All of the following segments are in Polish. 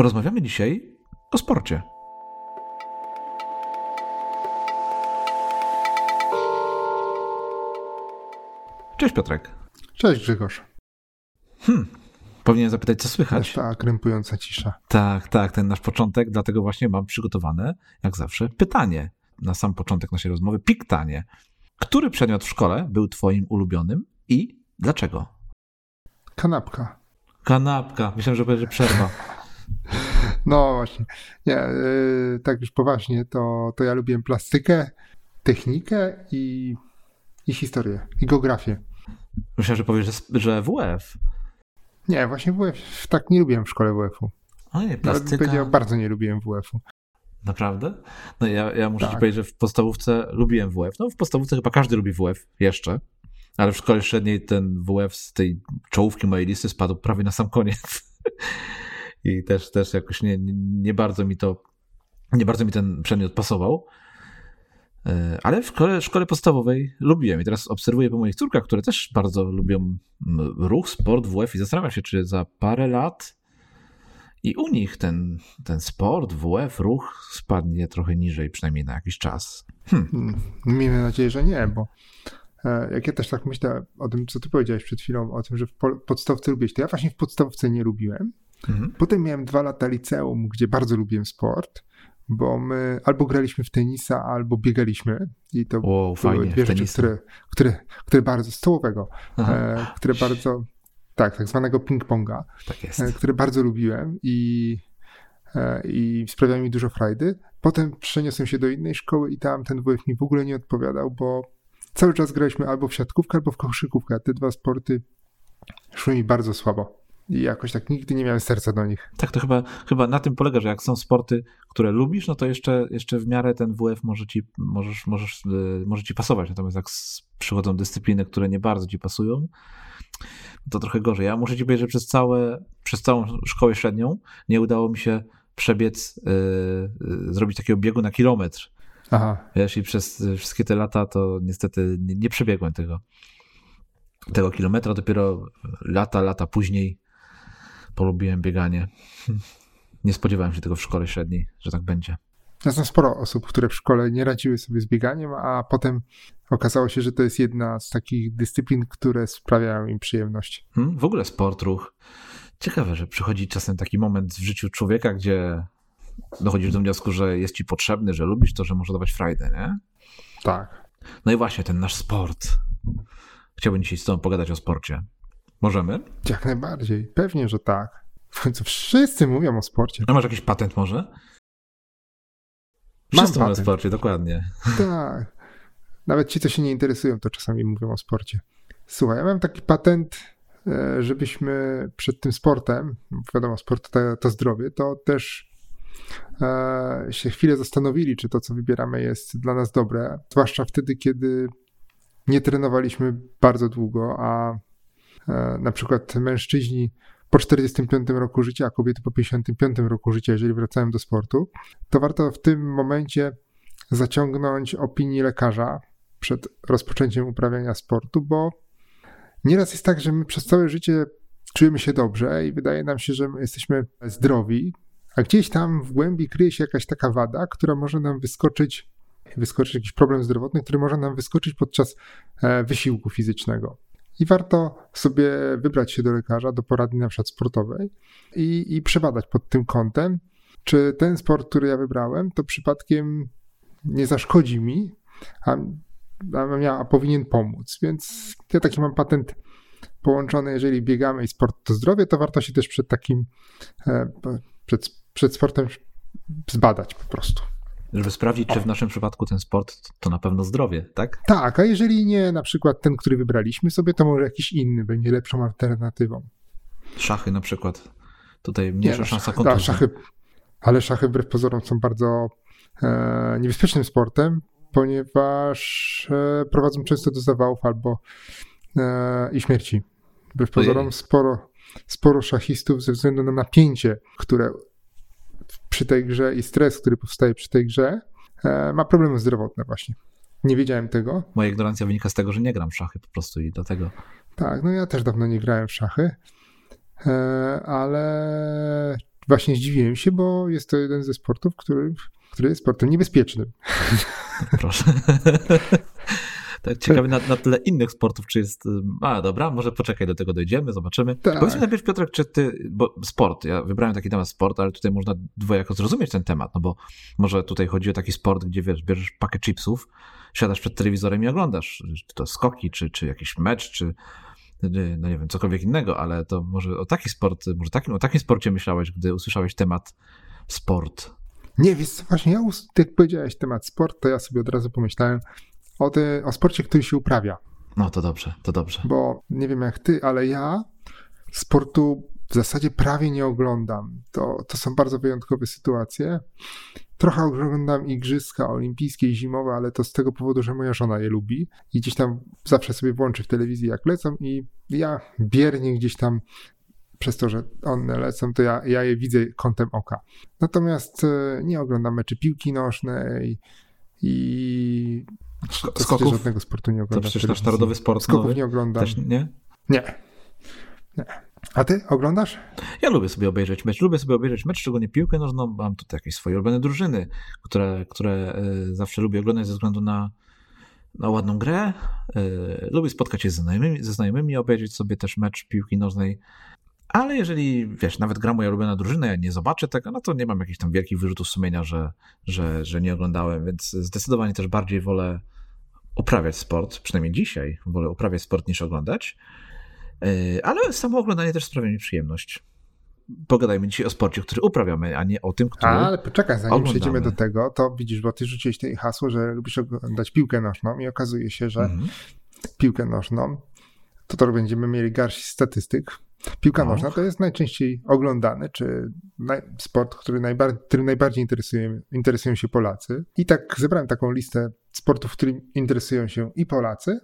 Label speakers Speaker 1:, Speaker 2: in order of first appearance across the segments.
Speaker 1: Porozmawiamy dzisiaj o sporcie. Cześć Piotrek.
Speaker 2: Cześć Grzegorz.
Speaker 1: Hmm. Powinien zapytać, co słychać.
Speaker 2: Ta krępująca cisza.
Speaker 1: Tak, tak, ten nasz początek, dlatego właśnie mam przygotowane, jak zawsze, pytanie na sam początek naszej rozmowy. Piktanie. Który przedmiot w szkole był twoim ulubionym i dlaczego?
Speaker 2: Kanapka.
Speaker 1: Kanapka. Myślałem, że będzie przerwa.
Speaker 2: No właśnie. Nie, yy, tak już poważnie, to, to ja lubiłem plastykę, technikę i, i historię, i geografię.
Speaker 1: Myślałem, że powiesz, że, że WF.
Speaker 2: Nie, właśnie WF, tak nie lubiłem w szkole WF-u.
Speaker 1: Ojej, plastyka.
Speaker 2: Nawet bardzo nie lubiłem WF-u.
Speaker 1: Naprawdę? No ja, ja muszę
Speaker 2: Tak.
Speaker 1: ci powiedzieć, że w podstawówce lubiłem WF. No w podstawówce chyba każdy lubi WF jeszcze, ale w szkole średniej ten WF z tej czołówki mojej listy spadł prawie na sam koniec. I też, też jakoś nie, nie, bardzo mi to, nie bardzo mi ten przedmiot pasował. E, Ale w szkole, szkole podstawowej lubiłem i teraz obserwuję po moich córkach, które też bardzo lubią mm, ruch, sport, WF i zastanawiam się, czy za parę lat i u nich ten, ten sport, WF, ruch spadnie trochę niżej, przynajmniej na jakiś czas. Hm.
Speaker 2: Hmm, Miejmy nadzieję, że nie, bo e, jak ja też tak myślę o tym, co ty powiedziałeś przed chwilą, o tym, że w po- podstawce lubiłeś, to ja właśnie w podstawce nie lubiłem.
Speaker 1: Mhm.
Speaker 2: Potem miałem dwa lata liceum, gdzie bardzo lubiłem sport, bo my albo graliśmy w tenisa, albo biegaliśmy. I to
Speaker 1: Wow,
Speaker 2: były
Speaker 1: fajnie,
Speaker 2: dwie rzeczy, które, które, które bardzo, stołowego, e, które bardzo, tak, tak zwanego ping-ponga,
Speaker 1: tak
Speaker 2: e, które bardzo lubiłem i, e, i sprawiały mi dużo frajdy. Potem przeniosłem się do innej szkoły i tam ten WF mi w ogóle nie odpowiadał, bo cały czas graliśmy albo w siatkówkę, albo w koszykówkę. a Te dwa sporty szły mi bardzo słabo. I jakoś tak nigdy nie miałem serca do nich.
Speaker 1: Tak, to chyba, chyba na tym polega, że jak są sporty, które lubisz, no to jeszcze, jeszcze w miarę ten WF może ci, możesz, możesz, y, może ci pasować. Natomiast jak przychodzą dyscypliny, które nie bardzo ci pasują, to trochę gorzej. Ja muszę ci powiedzieć, że przez, całe, przez całą szkołę średnią nie udało mi się przebiec, y, y, zrobić takiego biegu na kilometr.
Speaker 2: Aha,
Speaker 1: Wiesz, i przez y, wszystkie te lata to niestety nie, nie przebiegłem tego, tego kilometra. Dopiero lata, lata później polubiłem bieganie. Nie spodziewałem się tego w szkole średniej, że tak będzie.
Speaker 2: Ja znam sporo osób, które w szkole nie radziły sobie z bieganiem, a potem okazało się, że to jest jedna z takich dyscyplin, które sprawiają im przyjemność.
Speaker 1: Hmm? W ogóle sport, ruch. Ciekawe, że przychodzi czasem taki moment w życiu człowieka, gdzie dochodzisz do wniosku, że jest ci potrzebny, że lubisz to, że może dawać frajdę, nie?
Speaker 2: Tak.
Speaker 1: No i właśnie, ten nasz sport. Chciałbym dzisiaj z tobą pogadać o sporcie. Możemy?
Speaker 2: Jak najbardziej. Pewnie, że tak. W końcu wszyscy mówią o sporcie.
Speaker 1: A masz jakiś patent może?
Speaker 2: Mam
Speaker 1: Wszyscy mówią o sporcie, dokładnie.
Speaker 2: Tak. Nawet ci, co się nie interesują, to czasami mówią o sporcie. Słuchaj, ja mam taki patent, e, żebyśmy przed tym sportem, wiadomo, sport to, to zdrowie, to też e, się chwilę zastanowili, czy to, co wybieramy, jest dla nas dobre. Zwłaszcza wtedy, kiedy nie trenowaliśmy bardzo długo, a na przykład mężczyźni po 45 roku życia, a kobiety po 55 roku życia, jeżeli wracają do sportu, to warto w tym momencie zaciągnąć opinii lekarza przed rozpoczęciem uprawiania sportu, bo nieraz jest tak, że my przez całe życie czujemy się dobrze i wydaje nam się, że my jesteśmy zdrowi, a gdzieś tam w głębi kryje się jakaś taka wada, która może nam wyskoczyć, wyskoczyć jakiś problem zdrowotny, który może nam wyskoczyć podczas e, wysiłku fizycznego. I warto sobie wybrać się do lekarza, do poradni na przykład sportowej i, i przebadać pod tym kątem, czy ten sport, który ja wybrałem, to przypadkiem nie zaszkodzi mi, a, a, a powinien pomóc. Więc ja taki mam patent połączony, jeżeli biegamy i sport to zdrowie, to warto się też przed takim, e, przed, przed sportem zbadać po prostu.
Speaker 1: Żeby sprawdzić, czy w naszym przypadku ten sport to na pewno zdrowie, tak?
Speaker 2: Tak, a jeżeli nie na przykład ten, który wybraliśmy sobie, to może jakiś inny będzie lepszą alternatywą.
Speaker 1: Szachy na przykład. Tutaj mniejsza
Speaker 2: no,
Speaker 1: szansa
Speaker 2: szachy-
Speaker 1: kontuzji.
Speaker 2: tak, szachy, ale szachy wbrew pozorom są bardzo e, niebezpiecznym sportem, ponieważ e, prowadzą często do zawałów albo e, i śmierci. Wbrew pozorom sporo, sporo szachistów ze względu na napięcie, które przy tej grze i stres, który powstaje przy tej grze, e, ma problemy zdrowotne właśnie. Nie wiedziałem tego.
Speaker 1: Moja ignorancja wynika z tego, że nie gram w szachy po prostu i dlatego.
Speaker 2: Tak, no ja też dawno nie grałem w szachy, e, ale właśnie zdziwiłem się, bo jest to jeden ze sportów, który, który jest sportem niebezpiecznym.
Speaker 1: Proszę. tak ciekawy na, na tyle innych sportów, czy jest. A, dobra, może poczekaj, do tego dojdziemy, zobaczymy. Tak. Powiedz mi najpierw, Piotrek, czy ty. Bo sport, ja wybrałem taki temat sport, ale tutaj można dwojako zrozumieć ten temat, no bo może tutaj chodzi o taki sport, gdzie wiesz, bierzesz pakę chipsów, siadasz przed telewizorem i oglądasz, czy to skoki, czy, czy jakiś mecz, czy no nie wiem, cokolwiek innego, ale to może o taki sport, może takim, o takim sporcie myślałeś, gdy usłyszałeś temat sport.
Speaker 2: Nie, wiesz, właśnie ja, jak powiedziałeś temat sport, to ja sobie od razu pomyślałem o, te, o sporcie, który się uprawia.
Speaker 1: No to dobrze, to dobrze.
Speaker 2: Bo nie wiem jak ty, ale ja sportu w zasadzie prawie nie oglądam. To, to są bardzo wyjątkowe sytuacje. Trochę oglądam igrzyska olimpijskie i zimowe, ale to z tego powodu, że moja żona je lubi i gdzieś tam zawsze sobie włączy w telewizji jak lecą i ja biernie gdzieś tam przez to, że one lecą, to ja, ja je widzę kątem oka. Natomiast e, nie oglądam meczy piłki nożnej i
Speaker 1: Skoków?
Speaker 2: żadnego sportu nie oglądam.
Speaker 1: To przecież nasz narodowy sport
Speaker 2: Skoków nowy? nie oglądam.
Speaker 1: Też nie?
Speaker 2: Nie. nie. A ty oglądasz?
Speaker 1: Ja lubię sobie obejrzeć mecz. Lubię sobie obejrzeć mecz, szczególnie piłkę nożną. Mam tutaj jakieś swoje ulubione drużyny, które, które e, zawsze lubię oglądać ze względu na, na ładną grę. E, lubię spotkać się ze znajomymi, ze znajomymi, obejrzeć sobie też mecz piłki nożnej. Ale jeżeli, wiesz, nawet gra moja ulubiona drużyna, ja nie zobaczę tego, no to nie mam jakichś tam wielkich wyrzutów sumienia, że, że, że nie oglądałem, więc zdecydowanie też bardziej wolę uprawiać sport, przynajmniej dzisiaj wolę uprawiać sport niż oglądać. Yy, ale samo oglądanie też sprawia mi przyjemność. Pogadajmy dzisiaj o sporcie, który uprawiamy, a nie o tym, który.
Speaker 2: Ale poczekaj, zanim oglądamy. przejdziemy do tego, to widzisz, bo ty rzuciłeś tej hasło, że lubisz oglądać piłkę nożną i okazuje się, że mhm. piłkę nożną to to będziemy mieli garść statystyk. Piłka Och. nożna to jest najczęściej oglądany, czy naj, sport, który najbardziej, którym najbardziej interesuje, interesują się Polacy. I tak zebrałem taką listę sportów, którymi interesują się i Polacy,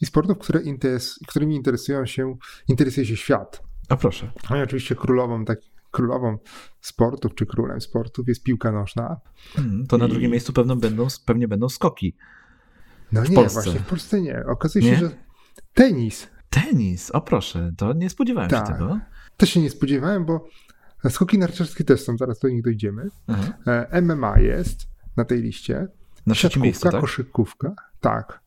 Speaker 2: i sportów, które interes, którymi interesują się, interesuje się świat.
Speaker 1: A proszę.
Speaker 2: No i oczywiście królową, tak, królową sportów, czy królem sportów jest piłka nożna.
Speaker 1: Hmm, to na I... drugim miejscu pewno będą, pewnie będą skoki.
Speaker 2: No nie, Polsce. właśnie w Polsce nie. Okazuje się, nie? że tenis.
Speaker 1: Tenis, o proszę, to nie spodziewałem tak. się tego.
Speaker 2: To się nie spodziewałem, bo skoki narciarskie też są, zaraz do nich dojdziemy. Aha. E, MMA jest na tej liście.
Speaker 1: Na trzecim miejscu, tak?
Speaker 2: koszykówka, tak.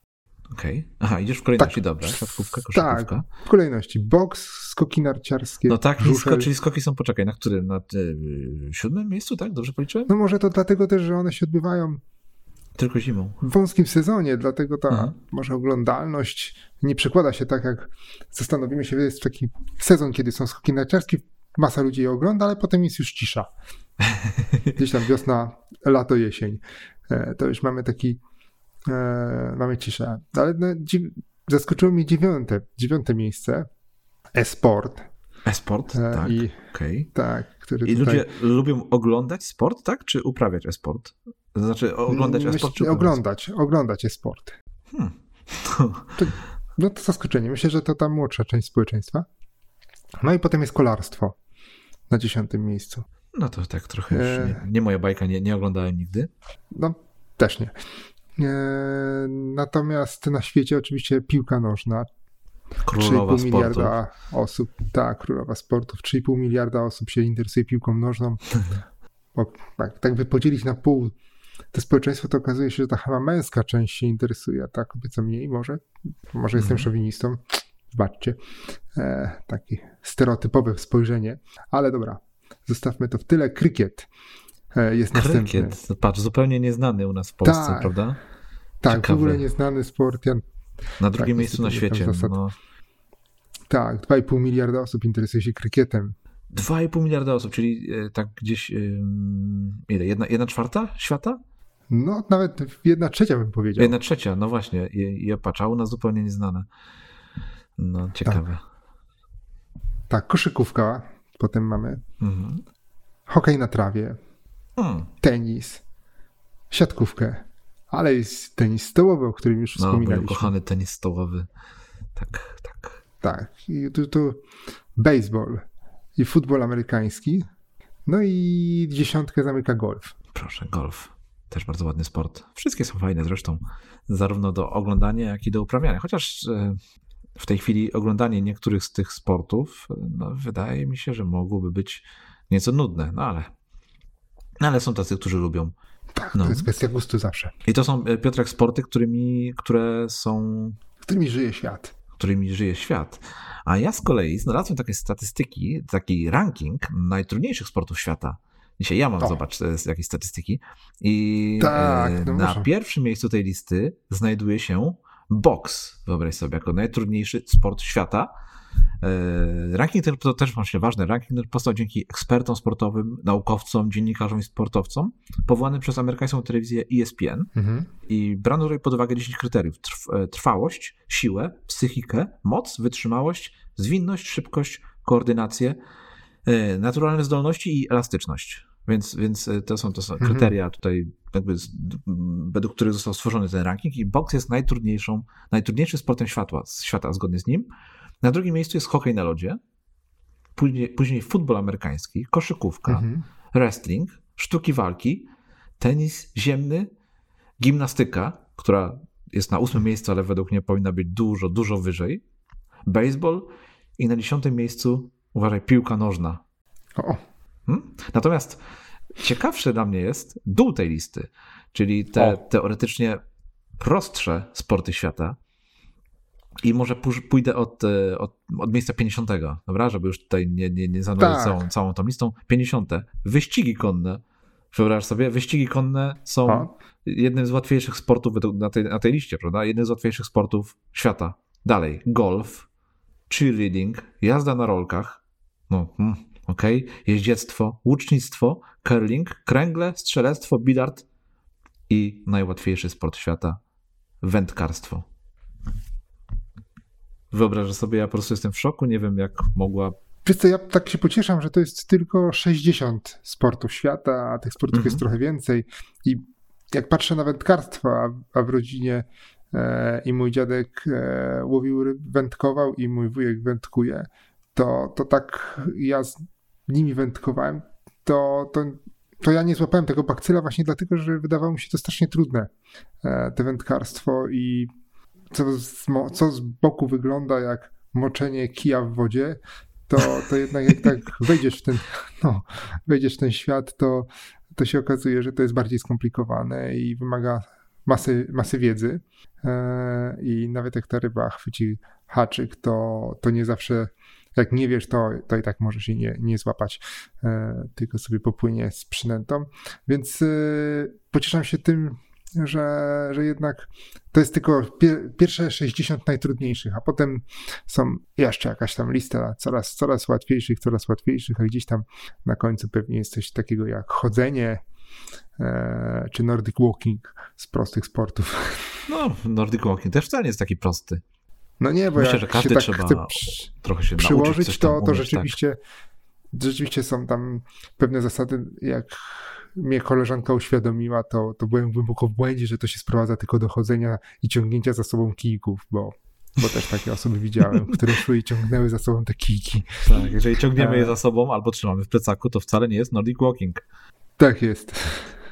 Speaker 1: Okej. Okay. Aha, idziesz w kolejności, tak. dobra. Siatkówka, koszykówka.
Speaker 2: Tak, w kolejności. Boks, skoki narciarskie.
Speaker 1: No tak, sko czyli skoki są, poczekaj, na którym? Na y, siódmym miejscu, tak? Dobrze policzyłem?
Speaker 2: No może to dlatego też, że one się odbywają
Speaker 1: tylko zimą.
Speaker 2: W wąskim sezonie, dlatego ta Aha. może oglądalność nie przekłada się tak, jak zastanowimy się, jest taki sezon, kiedy są skoki narciarskie, masa ludzi je ogląda, ale potem jest już cisza. Gdzieś tam wiosna, lato, jesień. E, to już mamy taki e, mamy ciszę. Ale no, zaskoczyło mnie dziewiąte, dziewiąte miejsce. E-sport.
Speaker 1: E-sport, e, tak. I, okay.
Speaker 2: tak
Speaker 1: który I tutaj... ludzie lubią oglądać sport, tak? Czy uprawiać e-sport? Znaczy oglądać e-sport? Czy
Speaker 2: oglądać, oglądać e-sport. Hmm. To, no to zaskoczenie. Myślę, że to ta młodsza część społeczeństwa. No i potem jest kolarstwo na dziesiątym miejscu.
Speaker 1: No to tak trochę już e, nie, nie moja bajka, nie, nie oglądałem nigdy.
Speaker 2: No też nie. E, natomiast na świecie oczywiście piłka nożna.
Speaker 1: Królowa 3,5
Speaker 2: miliarda osób, tak, królowa sportów. 3,5 miliarda osób się interesuje piłką nożną. Bo, tak, tak by podzielić na pół to społeczeństwo, to okazuje się, że ta chyba męska część się interesuje, a ta kobieca mniej może. Może jestem mhm. szowinistą. Zobaczcie. E, takie stereotypowe spojrzenie. Ale dobra, zostawmy to w tyle. Krykiet. E, jest Krykiet, następny.
Speaker 1: patrz, zupełnie nieznany u nas w Polsce, tak, prawda?
Speaker 2: Tak, Ciekawy. w ogóle nieznany sport. Ja,
Speaker 1: na drugim tak, miejscu na świecie. No.
Speaker 2: Tak, 2,5 miliarda osób interesuje się krykietem.
Speaker 1: 2,5 miliarda osób, czyli e, tak gdzieś ile? Jedna, jedna czwarta świata?
Speaker 2: No, nawet jedna trzecia bym powiedział.
Speaker 1: Jedna trzecia, no właśnie. I, i opacza, u nas zupełnie nieznane. No, ciekawe.
Speaker 2: Tak, tak koszykówka potem mamy. Mhm. Hokej na trawie. Hmm. Tenis. Siatkówkę. Ale jest tenis stołowy, o którym już no, wspominaliśmy.
Speaker 1: No, kochany tenis stołowy. Tak, tak.
Speaker 2: Tak. I tu, tu baseball i futbol amerykański. No i dziesiątkę zamyka golf.
Speaker 1: Proszę, golf. Też bardzo ładny sport. Wszystkie są fajne zresztą, zarówno do oglądania, jak i do uprawiania. Chociaż e, w tej chwili oglądanie niektórych z tych sportów, no, wydaje mi się, że mogłoby być nieco nudne, no ale, no ale są tacy, którzy lubią.
Speaker 2: Tak, no. to jest kwestia gustu zawsze.
Speaker 1: I to są, e, Piotrek, sporty, którymi, które są...
Speaker 2: Którymi żyje świat.
Speaker 1: Którymi żyje świat. A ja z kolei znalazłem takie statystyki, taki ranking najtrudniejszych sportów świata. Dzisiaj ja mam, o. zobacz, jakieś statystyki. I tak, no na muszę. pierwszym miejscu tej listy znajduje się boks, wyobraź sobie, jako najtrudniejszy sport świata. E, ranking ten to też właśnie ważny. Ranking ten powstał dzięki ekspertom sportowym, naukowcom, dziennikarzom i sportowcom, powołany przez amerykańską telewizję ESPN. Mhm. I brano tutaj pod uwagę 10 kryteriów: e, trwałość, siłę, psychikę, moc, wytrzymałość, zwinność, szybkość, koordynację, e, naturalne zdolności i elastyczność. Więc, więc to są, to są mhm. kryteria tutaj, jakby według których został stworzony ten ranking i boks jest najtrudniejszą, najtrudniejszym sportem świata, świata zgodnie z nim. Na drugim miejscu jest hokej na lodzie, później, później futbol amerykański, koszykówka, mhm. wrestling, sztuki walki, tenis ziemny, gimnastyka, która jest na ósmym miejscu, ale według mnie powinna być dużo, dużo wyżej, baseball i na dziesiątym miejscu, uważaj, piłka nożna. O. Hmm? Natomiast ciekawsze dla mnie jest dół tej listy, czyli te o. teoretycznie prostsze sporty świata, i może pójdę od, e, od, od miejsca 50, dobra? Żeby już tutaj nie, nie, nie tak. całą, całą tą listą. 50. Wyścigi konne. Wyobraź sobie, wyścigi konne są A? jednym z łatwiejszych sportów na tej, na tej liście, prawda? Jednym z łatwiejszych sportów świata. Dalej, golf, cheerleading, jazda na rolkach, no, hmm, okej, okay. jeździectwo, łucznictwo, curling, kręgle, strzelectwo, bilard i najłatwiejszy sport świata, wędkarstwo. Wyobrażę sobie, ja po prostu jestem w szoku, nie wiem jak mogła
Speaker 2: Wiesz co, ja tak się pocieszam, że to jest tylko 60 sportów świata, a tych sportów -hmm. jest trochę więcej. I jak patrzę na wędkarstwo, a, a w rodzinie e, i mój dziadek e, łowił ryb, wędkował i mój wujek wędkuje, to, to tak ja z nimi wędkowałem, to, to, to ja nie złapałem tego bakcyla właśnie dlatego, że wydawało mi się to strasznie trudne, e, te wędkarstwo i co z, co z boku wygląda jak moczenie kija w wodzie, to, to jednak jak tak wejdziesz w ten, no, wejdziesz w ten świat, to, to się okazuje, że to jest bardziej skomplikowane i wymaga masy, masy wiedzy. E, I nawet jak ta ryba chwyci haczyk, to, to nie zawsze, jak nie wiesz, to, to i tak możesz jej nie, nie złapać, e, tylko sobie popłynie z przynętą. Więc e, pocieszam się tym, że, że jednak to jest tylko pier, pierwsze 60 najtrudniejszych, a potem są jeszcze jakaś tam lista coraz, coraz łatwiejszych, coraz łatwiejszych, a gdzieś tam na końcu pewnie jest coś takiego jak chodzenie, e, czy Nordic Walking z prostych sportów.
Speaker 1: No, Nordic Walking też wcale nie jest taki prosty.
Speaker 2: No nie, bo
Speaker 1: Myślę, że każdy tak trzeba trochę się
Speaker 2: przyłożyć, to,
Speaker 1: to
Speaker 2: tak. rzeczywiście, tak. rzeczywiście są tam pewne zasady, jak mnie koleżanka uświadomiła, to, to byłem głęboko w błędzie, że to się sprowadza tylko do chodzenia i ciągnięcia za sobą kijków, bo, bo też takie osoby widziałem, które szły i ciągnęły za sobą te kijki.
Speaker 1: Tak, jeżeli ciągniemy je za sobą albo trzymamy w plecaku, to wcale nie jest Nordic Walking.
Speaker 2: Tak jest.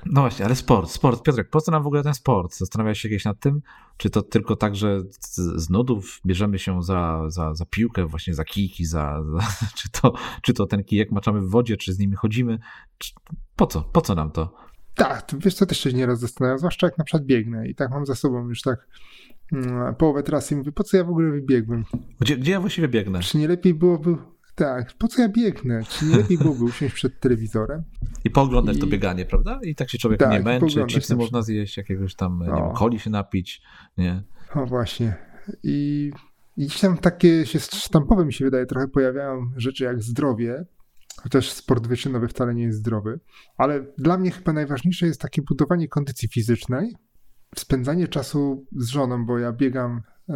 Speaker 1: No właśnie, ale sport, sport. Piotrek, po co nam w ogóle ten sport? Zastanawiałeś się kiedyś nad tym? Czy to tylko tak, że z, z nudów bierzemy się za, za, za piłkę, właśnie za kijki, za, za, czy, to, czy to ten kijek maczamy w wodzie, czy z nimi chodzimy? Czy, po co? Po co nam to?
Speaker 2: Tak, to wiesz co, też się nieraz zastanawiam, zwłaszcza jak na przykład biegnę i tak mam za sobą już tak mm, połowę trasy i mówię, po co ja w ogóle wybiegłem?
Speaker 1: Gdzie, gdzie ja właściwie biegnę?
Speaker 2: Czy nie lepiej byłoby tak, po co ja biegnę? Czy nie lepiej byłoby usiąść przed telewizorem?
Speaker 1: I pooglądać I... to bieganie, prawda? I tak się człowiek tak, nie męczy, chipsy można zjeść, jakiegoś tam, nie wiem, coli się napić, nie?
Speaker 2: O właśnie. I, I gdzieś tam takie się sztampowe mi się wydaje, trochę pojawiają rzeczy jak zdrowie, chociaż sport wyczynowy wcale nie jest zdrowy, ale dla mnie chyba najważniejsze jest takie budowanie kondycji fizycznej, spędzanie czasu z żoną, bo ja biegam e,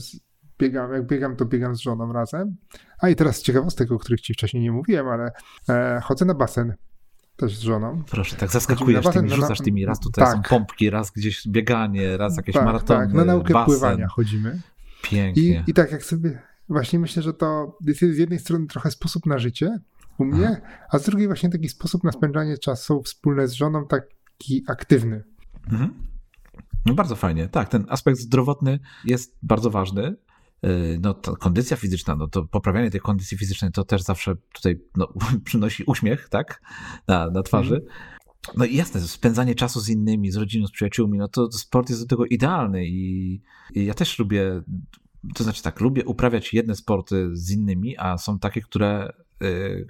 Speaker 2: z, biegam, jak biegam, to biegam z żoną razem. A i teraz ciekawostek, o których ci wcześniej nie mówiłem, ale e, chodzę na basen też z żoną.
Speaker 1: Proszę, tak zaskakujesz basen, tymi, rzucasz tymi, raz tutaj tak. są pompki, raz gdzieś bieganie, raz jakieś tak, maratony, Tak,
Speaker 2: na naukę basen. pływania chodzimy.
Speaker 1: Pięknie.
Speaker 2: I, I tak jak sobie, właśnie myślę, że to jest z jednej strony trochę sposób na życie u mnie, a z drugiej właśnie taki sposób na spędzanie czasu wspólne z żoną, taki aktywny. Mhm.
Speaker 1: No bardzo fajnie. Tak, ten aspekt zdrowotny jest bardzo ważny. no, kondycja fizyczna, no to poprawianie tej kondycji fizycznej to też zawsze tutaj no, przynosi uśmiech, tak, na, na twarzy. Mm. No i jasne, spędzanie czasu z innymi, z rodziną, z przyjaciółmi, no to sport jest do tego idealny i, i ja też lubię, to znaczy tak, lubię uprawiać jedne sporty z innymi, a są takie, które y,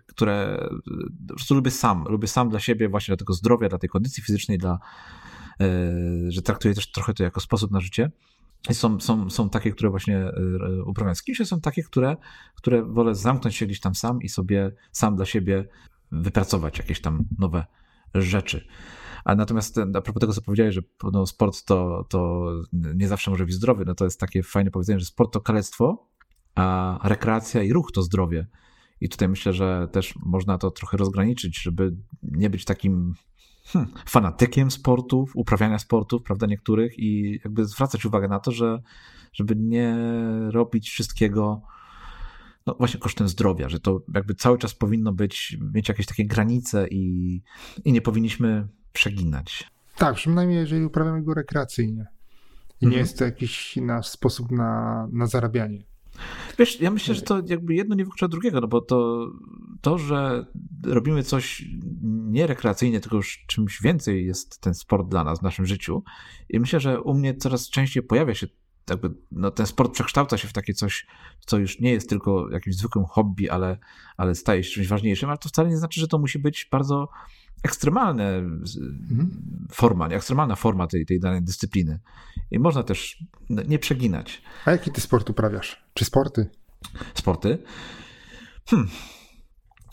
Speaker 1: które po prostu lubię sam, lubię sam dla siebie, właśnie dla tego zdrowia, dla tej kondycji fizycznej, dla, y, że traktuję też trochę to jako sposób na życie. Są, są, są takie, które właśnie y, uprawiam z kimś, a są takie, które, które wolę zamknąć się gdzieś tam sam i sobie sam dla siebie wypracować jakieś tam nowe rzeczy. A natomiast a propos tego, co powiedziałeś, że no, sport to, to nie zawsze może być zdrowy, no to jest takie fajne powiedzenie, że sport to kalectwo, a rekreacja i ruch to zdrowie. I tutaj myślę, że też można to trochę rozgraniczyć, żeby nie być takim hmm, fanatykiem sportów, uprawiania sportów, prawda, niektórych i jakby zwracać uwagę na to, że żeby nie robić wszystkiego no właśnie kosztem zdrowia, że to jakby cały czas powinno być, mieć jakieś takie granice i, i nie powinniśmy przeginać.
Speaker 2: Tak, przynajmniej jeżeli uprawiamy go rekreacyjnie. I nie mhm. jest to jakiś nasz sposób na, na zarabianie.
Speaker 1: Wiesz, ja myślę, że to jakby jedno nie wyklucza drugiego, no bo to, to, że robimy coś nie rekreacyjnie, tylko już czymś więcej jest ten sport dla nas w naszym życiu. I myślę, że u mnie coraz częściej pojawia się jakby, no, ten sport przekształca się w takie coś, co już nie jest tylko jakimś zwykłym hobby, ale, ale staje się czymś ważniejszym, ale to wcale nie znaczy, że to musi być bardzo ekstremalna mhm. forma, ekstremalna forma tej, tej danej dyscypliny. I można też nie przeginać.
Speaker 2: A jaki ty sport uprawiasz? Czy sporty?
Speaker 1: Sporty? Hmm.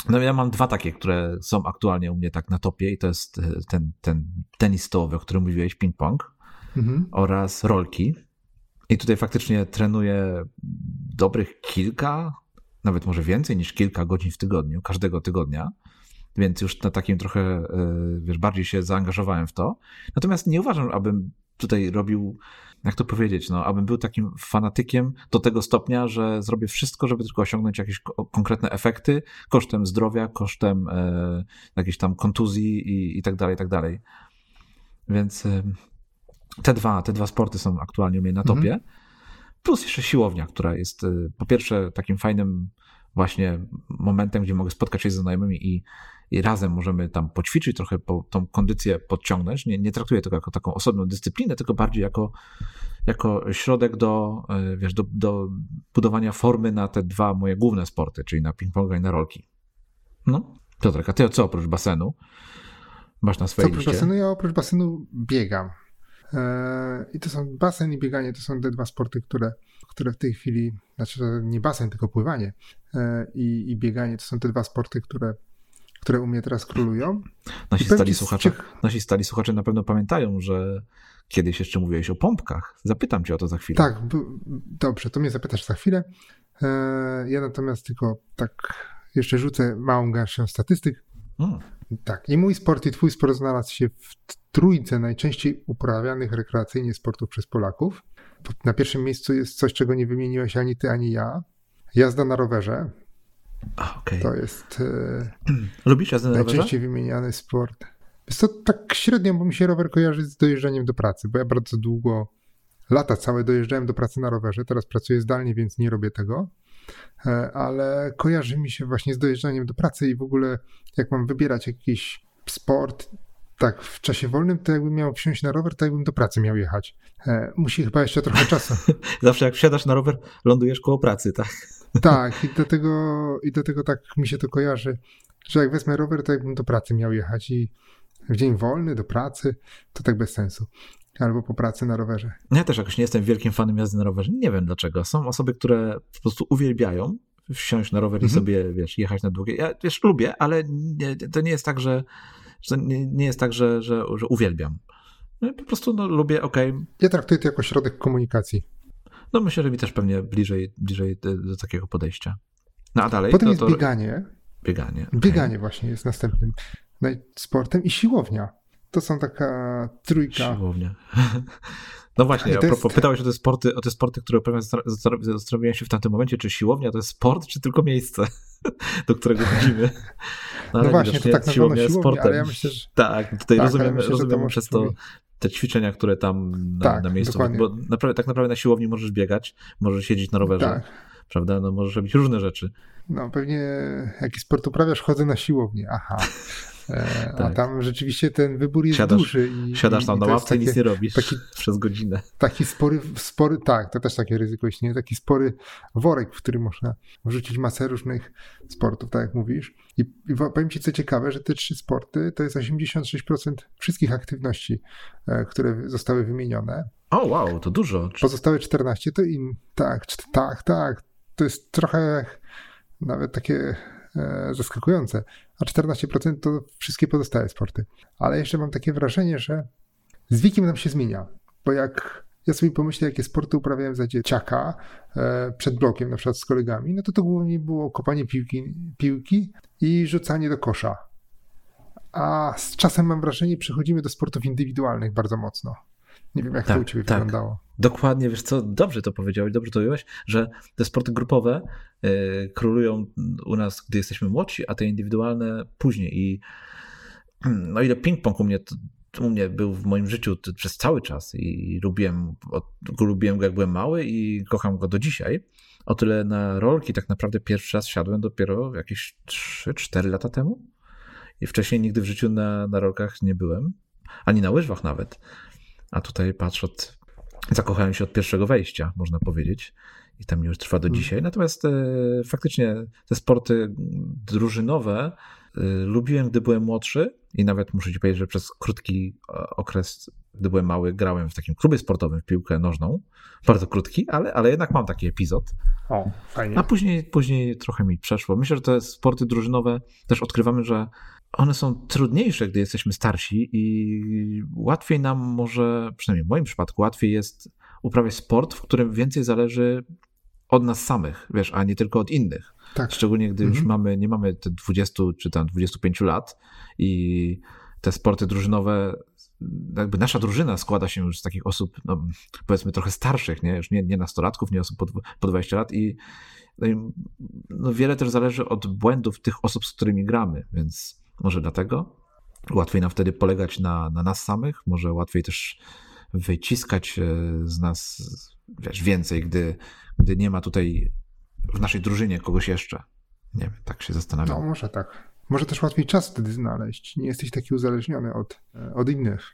Speaker 1: No ja mam dwa takie, które są aktualnie u mnie tak na topie i to jest e, ten, ten tenis stołowy, o którym mówiłeś, ping-pong mhm. oraz rolki. I tutaj faktycznie trenuję dobrych kilka, nawet może więcej niż kilka godzin w tygodniu, każdego tygodnia więc już na takim trochę, e, wiesz, bardziej się zaangażowałem w to. Natomiast nie uważam, abym tutaj robił, jak to powiedzieć, no, abym był takim fanatykiem do tego stopnia, że zrobię wszystko, żeby tylko osiągnąć jakieś konkretne efekty kosztem zdrowia, kosztem e, jakiejś tam kontuzji i, i tak dalej, i tak dalej. Więc e, te dwa, te dwa sporty są aktualnie u mnie na topie. Mhm. Plus jeszcze siłownia, która jest e, po pierwsze takim fajnym właśnie momentem, gdzie mogę spotkać się ze znajomymi i i razem możemy tam poćwiczyć, trochę po, tą kondycję podciągnąć. Nie, nie traktuję tego jako taką osobną dyscyplinę, tylko bardziej jako, jako środek do, e, wiesz, do, do budowania formy na te dwa moje główne sporty, czyli na ping-ponga i na rolki. No, Piotrek, a ty co oprócz basenu masz na swojej co
Speaker 2: oprócz basenu? Ja oprócz basenu biegam. E, I to są basen i bieganie, to są te dwa sporty, które, które w tej chwili, znaczy nie basen, tylko pływanie e, i, i bieganie to są te dwa sporty, które które u mnie teraz królują.
Speaker 1: Nasi stali, słuchacze, nasi stali słuchacze na pewno pamiętają, że kiedyś jeszcze mówiłeś o pompkach. Zapytam cię o to za chwilę.
Speaker 2: Tak, dobrze, to mnie zapytasz za chwilę. E, ja natomiast tylko tak jeszcze rzucę małą garścią statystyk. Hmm. Tak, i mój sport i twój sport znalazł się w trójce najczęściej uprawianych rekreacyjnie sportów przez Polaków. Na pierwszym miejscu jest coś, czego nie wymieniłeś ani ty, ani ja. Jazda na rowerze,
Speaker 1: okay.
Speaker 2: To jest
Speaker 1: e, Lubisz jazdę na
Speaker 2: najczęściej wymieniany sport. Jest to tak średnio, bo mi się rower kojarzy z dojeżdżaniem do pracy, bo ja bardzo długo, lata całe dojeżdżałem do pracy na rowerze. Teraz pracuję zdalnie, więc nie robię tego. E, ale kojarzy mi się właśnie z dojeżdżaniem do pracy i w ogóle jak mam wybierać jakiś sport, tak, w czasie wolnym, to jakbym miał wsiąść na rower, to jakbym do pracy miał jechać. E, musi chyba jeszcze trochę czasu.
Speaker 1: Zawsze jak wsiadasz na rower, lądujesz koło pracy, tak?
Speaker 2: Tak, i do, tego, i do tego tak mi się to kojarzy, że jak wezmę rower, to jakbym do pracy miał jechać i w dzień wolny do pracy, to tak bez sensu. Albo po pracy na rowerze.
Speaker 1: Ja też jakoś nie jestem wielkim fanem jazdy na rowerze. Nie wiem dlaczego. Są osoby, które po prostu uwielbiają wsiąść na rower mhm. i sobie, wiesz, jechać na długie. Ja wiesz, lubię, ale nie, to nie jest tak, że, że nie, nie, jest tak, że, że, że uwielbiam. No po prostu no, lubię, okej. Okay.
Speaker 2: Ja traktuję to jako środek komunikacji.
Speaker 1: No myślę, że mi też pewnie bliżej, bliżej do, do takiego podejścia. No a dalej?
Speaker 2: Potem
Speaker 1: to,
Speaker 2: jest bieganie.
Speaker 1: Bieganie. Okay.
Speaker 2: Bieganie właśnie jest następnym sportem i siłownia. To są taka trójka.
Speaker 1: Siłownia. No właśnie, a propos, jest... pytałeś o te sporty, o te sporty, które zastanawiałem się w tamtym momencie, czy siłownia to jest sport, czy tylko miejsce, do którego chodzimy.
Speaker 2: No, no właśnie, to tak siłownia, siłownia sportem. ale ja myślę, że...
Speaker 1: Tak, tutaj tak, rozumiem, myślę, rozumiem przez to te ćwiczenia, które tam na,
Speaker 2: Tak,
Speaker 1: na miejscu,
Speaker 2: dokładnie.
Speaker 1: bo naprawdę, tak naprawdę na siłowni możesz biegać, możesz siedzieć na rowerze,
Speaker 2: Tak.
Speaker 1: Prawda? No możesz robić różne rzeczy.
Speaker 2: No pewnie jaki sport uprawiasz, chodzę na siłownię. Aha. E, A
Speaker 1: Tak.
Speaker 2: tam rzeczywiście ten wybór jest
Speaker 1: Siadasz-
Speaker 2: duży. I,
Speaker 1: Siadasz tam
Speaker 2: i
Speaker 1: na ławce i nic
Speaker 2: takie-
Speaker 1: nie robisz
Speaker 2: taki-
Speaker 1: przez godzinę.
Speaker 2: Taki spory, spory, tak, to też takie ryzyko istnieje, taki spory worek, w który można wrzucić masę różnych sportów, tak jak mówisz. I, i powiem Ci, co ciekawe, że te trzy sporty to jest 86% wszystkich aktywności, e, które zostały wymienione.
Speaker 1: O, wow, to dużo.
Speaker 2: Pozostałe 14 to in, tak, tak, tak. To jest trochę nawet takie e, zaskakujące. A 14% to wszystkie pozostałe sporty. Ale jeszcze mam takie wrażenie, że z wiekiem nam się zmienia. Bo jak ja sobie pomyślę, jakie sporty uprawiałem za dzieciaka e, przed blokiem, na przykład z kolegami, no to to głównie było kopanie piłki, piłki i rzucanie do kosza. A z czasem mam wrażenie, przechodzimy do sportów indywidualnych bardzo mocno. Nie wiem, jak to
Speaker 1: Tak,
Speaker 2: u Ciebie
Speaker 1: tak.
Speaker 2: wyglądało.
Speaker 1: Dokładnie, wiesz co, dobrze to powiedziałeś, dobrze to ująłeś, że te sporty grupowe e, królują u nas, gdy jesteśmy młodsi, a te indywidualne później. I no ile ping-pong u mnie, u mnie był w moim życiu przez cały czas i lubiłem, od, go lubiłem go jak byłem mały i kocham go do dzisiaj. O tyle na rolki tak naprawdę pierwszy raz siadłem dopiero jakieś 3-4 lata temu. I wcześniej nigdy w życiu na, na rolkach nie byłem, ani na łyżwach nawet. A tutaj patrz od, zakochałem się od pierwszego wejścia, można powiedzieć. I tam już trwa do
Speaker 2: Mhm.
Speaker 1: dzisiaj. Natomiast e, faktycznie te sporty drużynowe e, lubiłem, gdy byłem młodszy i nawet muszę ci powiedzieć, że przez krótki e, okres, gdy byłem mały, grałem w takim klubie sportowym w piłkę nożną. Bardzo krótki, ale, ale jednak mam taki epizod.
Speaker 2: O, fajnie.
Speaker 1: A później, później trochę mi przeszło. Myślę, że te sporty drużynowe też odkrywamy, że one są trudniejsze, gdy jesteśmy starsi i łatwiej nam może, przynajmniej w moim przypadku, łatwiej jest uprawiać sport, w którym więcej zależy od nas samych, wiesz, a nie tylko od innych.
Speaker 2: Tak.
Speaker 1: Szczególnie gdy już
Speaker 2: Mhm.
Speaker 1: mamy, nie mamy te 20 czy tam 25 lat i te sporty drużynowe, jakby nasza drużyna składa się już z takich osób, no, powiedzmy trochę starszych, nie? już nie, nie nastolatków, nie osób po, po 20 lat i no, i, no, wiele też zależy od błędów tych osób, z którymi gramy, więc może dlatego łatwiej nam wtedy polegać na, na nas samych, może łatwiej też wyciskać e, z nas wiesz, więcej, gdy, gdy nie ma tutaj w naszej drużynie kogoś jeszcze. Nie wiem, tak się
Speaker 2: No,
Speaker 1: zastanawiam.
Speaker 2: może tak. Może też łatwiej czas wtedy znaleźć. Nie jesteś taki uzależniony od, e, od innych.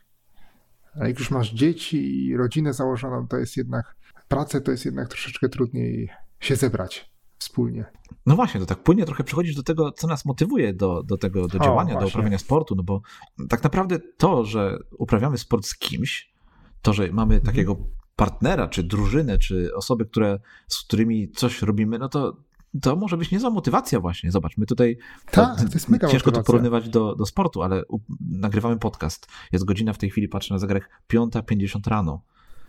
Speaker 2: Ale jak już masz dzieci i rodzinę założoną, to jest jednak, pracę to jest jednak troszeczkę trudniej się zebrać wspólnie.
Speaker 1: No właśnie, to tak płynnie trochę przechodzisz do tego, co nas motywuje do, do tego, do
Speaker 2: O,
Speaker 1: działania, do
Speaker 2: właśnie.
Speaker 1: uprawiania sportu, no bo tak naprawdę to, że uprawiamy sport z kimś, to, że mamy
Speaker 2: Mhm.
Speaker 1: takiego partnera, czy drużynę, czy osoby, które, z którymi coś robimy, no to to może być niezła motywacja właśnie. Zobacz, my tutaj
Speaker 2: Tak, to jest mega
Speaker 1: ciężko to
Speaker 2: motywacja.
Speaker 1: porównywać do, do sportu, ale u, nagrywamy podcast. Jest godzina w tej chwili, patrzę na zegarek, 5.50 rano.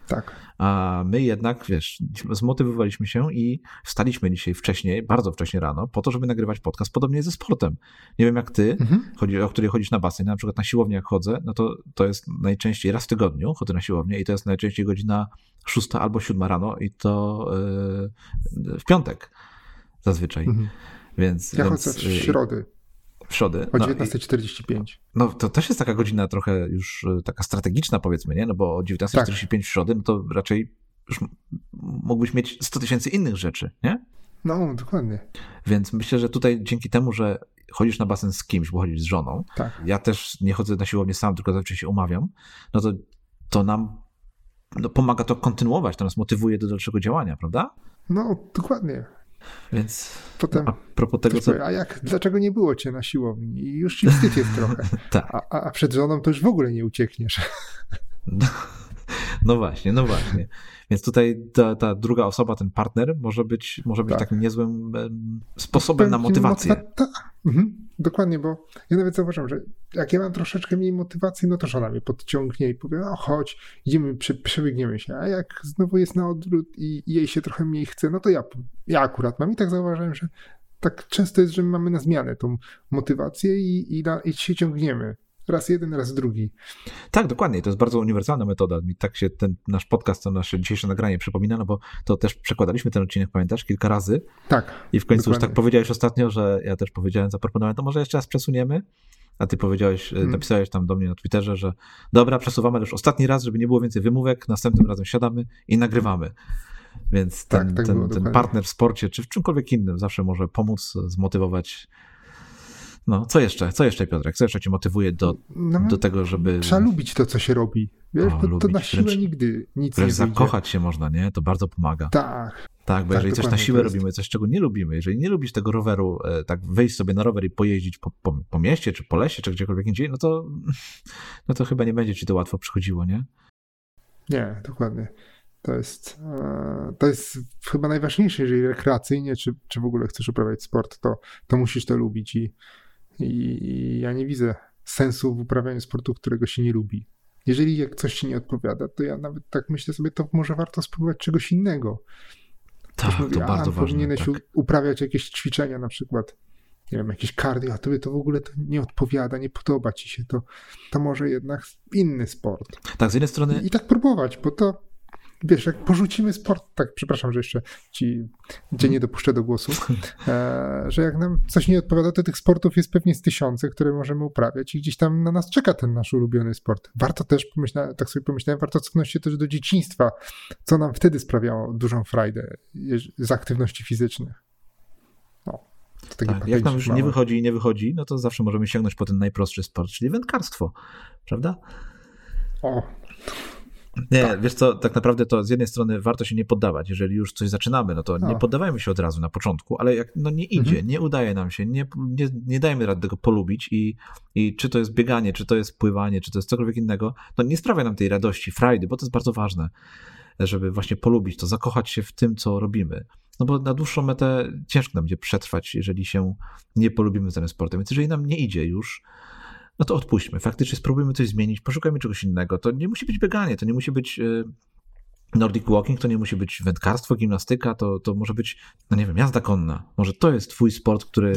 Speaker 2: Tak.
Speaker 1: A my jednak, wiesz, zmotywowaliśmy się i wstaliśmy dzisiaj wcześniej, bardzo wcześnie rano, po to, żeby nagrywać podcast. Podobnie jest ze sportem. Nie wiem jak ty,
Speaker 2: Mhm.
Speaker 1: chodzi, o której chodzisz na basen, na przykład na siłownię jak chodzę, no to to jest najczęściej raz w tygodniu chodzę na siłownię i to jest najczęściej godzina 6 albo 7 rano i to yy, w piątek zazwyczaj.
Speaker 2: Mhm.
Speaker 1: Więc,
Speaker 2: Ja
Speaker 1: więc
Speaker 2: chodzę w
Speaker 1: yy,
Speaker 2: środę. o
Speaker 1: No, i-
Speaker 2: 19.45.
Speaker 1: no to też jest taka godzina trochę już e, taka strategiczna powiedzmy, nie? No bo o 19.45 w środę, no to raczej już mógłbyś mieć 100 tysięcy innych rzeczy, nie?
Speaker 2: No, dokładnie.
Speaker 1: Więc myślę, że tutaj dzięki temu, że chodzisz na basen z kimś, bo chodzisz z żoną,
Speaker 2: Tak.
Speaker 1: ja też nie chodzę na siłownię sam, tylko zawsze się umawiam, no to to nam no, pomaga to kontynuować, to nas motywuje do dalszego działania, prawda?
Speaker 2: No, dokładnie.
Speaker 1: Więc
Speaker 2: Potem
Speaker 1: a propos tego, co...
Speaker 2: powie, a jak, dlaczego nie było cię na siłowni? I już ci wstyd jest trochę.
Speaker 1: Tak.
Speaker 2: A, a, przed żoną to już w ogóle nie uciekniesz.
Speaker 1: No, no właśnie, no właśnie. Więc tutaj ta, ta druga osoba, ten partner, może być, może być
Speaker 2: Tak.
Speaker 1: takim niezłym em, sposobem na motywację.
Speaker 2: motywa- tak. Mhm, dokładnie, bo ja nawet zauważam, że jak ja mam troszeczkę mniej motywacji, no to żona mnie podciągnie i powie, no chodź, idziemy, prze, przebiegniemy się. A jak znowu jest na odwrót i, jej się trochę mniej chce, no to ja, ja akurat mam i tak zauważyłem, że tak często jest, że my mamy na zmianę tą motywację i, i, i się ciągniemy. Raz jeden, raz drugi.
Speaker 1: Tak, dokładnie. To jest bardzo uniwersalna metoda. Mi tak się ten nasz podcast, to nasze dzisiejsze nagranie przypomina, no bo to też przekładaliśmy ten odcinek, pamiętasz, kilka razy
Speaker 2: Tak.
Speaker 1: i w końcu już
Speaker 2: Dokładnie.
Speaker 1: tak powiedziałeś ostatnio, że ja też powiedziałem, zaproponowałem, to może jeszcze raz przesuniemy a ty powiedziałeś,
Speaker 2: Hmm.
Speaker 1: napisałeś tam do mnie na Twitterze, że dobra, przesuwamy już ostatni raz, żeby nie było więcej wymówek, następnym razem siadamy i nagrywamy. Więc
Speaker 2: Tak,
Speaker 1: ten,
Speaker 2: tak
Speaker 1: ten,
Speaker 2: było,
Speaker 1: ten
Speaker 2: dokładnie.
Speaker 1: partner w sporcie, czy w czymkolwiek innym zawsze może pomóc, zmotywować. No, co jeszcze? Co jeszcze, Piotrek? Co jeszcze cię motywuje do,
Speaker 2: No,
Speaker 1: do tego, żeby
Speaker 2: Trzeba lubić to, co się robi. Wiesz,
Speaker 1: O,
Speaker 2: to
Speaker 1: lubić,
Speaker 2: na siłę
Speaker 1: wręcz-
Speaker 2: nigdy nic nie
Speaker 1: zakochać się można, nie? To bardzo pomaga.
Speaker 2: Tak,
Speaker 1: Tak, bo
Speaker 2: Tak,
Speaker 1: jeżeli coś na siłę
Speaker 2: to
Speaker 1: robimy, coś czego nie lubimy, jeżeli nie lubisz tego roweru, e, tak wejść sobie na rower i pojeździć po, po, po mieście, czy po lesie, czy gdziekolwiek indziej, no to, no to chyba nie będzie ci to łatwo przychodziło, nie?
Speaker 2: nie, dokładnie. To jest, e, to jest chyba najważniejsze, jeżeli rekreacyjnie, czy, czy w ogóle chcesz uprawiać sport, to, to musisz to lubić i, i, i ja nie widzę sensu w uprawianiu sportu, którego się nie lubi. Jeżeli jak coś ci nie odpowiada, to ja nawet tak myślę sobie, to może warto spróbować czegoś innego.
Speaker 1: Tak,
Speaker 2: mówi,
Speaker 1: to bardzo ważne.
Speaker 2: powinieneś
Speaker 1: Tak.
Speaker 2: uprawiać jakieś ćwiczenia, na przykład, nie wiem, jakieś cardio, a tobie to w ogóle to nie odpowiada, nie podoba ci się to, to może jednak inny sport.
Speaker 1: tak, z jednej strony,
Speaker 2: I, I tak próbować, bo to, wiesz, jak porzucimy sport, tak, przepraszam, że jeszcze ci, cię nie dopuszczę do głosu, e, że jak nam coś nie odpowiada, to tych sportów jest pewnie z tysiące, które możemy uprawiać i gdzieś tam na nas czeka ten nasz ulubiony sport. Warto też, pomyślałem, tak sobie pomyślałem, warto cofnąć się też do dzieciństwa, co nam wtedy sprawiało dużą frajdę z aktywności fizycznych. No,
Speaker 1: tak, jak nam już nie wychodzi i nie wychodzi, no to zawsze możemy sięgnąć po ten najprostszy sport, czyli wędkarstwo, prawda?
Speaker 2: O,
Speaker 1: Nie,
Speaker 2: Tak.
Speaker 1: wiesz co, tak naprawdę to z jednej strony warto się nie poddawać. Jeżeli już coś zaczynamy, no to nie
Speaker 2: No.
Speaker 1: poddawajmy się od razu na początku, ale jak no nie idzie,
Speaker 2: Mhm.
Speaker 1: nie udaje nam się, nie, nie, nie dajemy rady tego polubić i, i czy to jest bieganie, czy to jest pływanie, czy to jest cokolwiek innego, no nie sprawia nam tej radości, frajdy, bo to jest bardzo ważne, żeby właśnie polubić to, zakochać się w tym, co robimy. No bo na dłuższą metę ciężko nam będzie przetrwać, jeżeli się nie polubimy danym sportem. Więc jeżeli nam nie idzie już, no to odpuśćmy. Faktycznie spróbujmy coś zmienić, poszukajmy czegoś innego. To nie musi być bieganie, to nie musi być y, Nordic walking, to nie musi być wędkarstwo, gimnastyka, to, to może być, no nie wiem, jazda konna. Może to jest twój sport, który,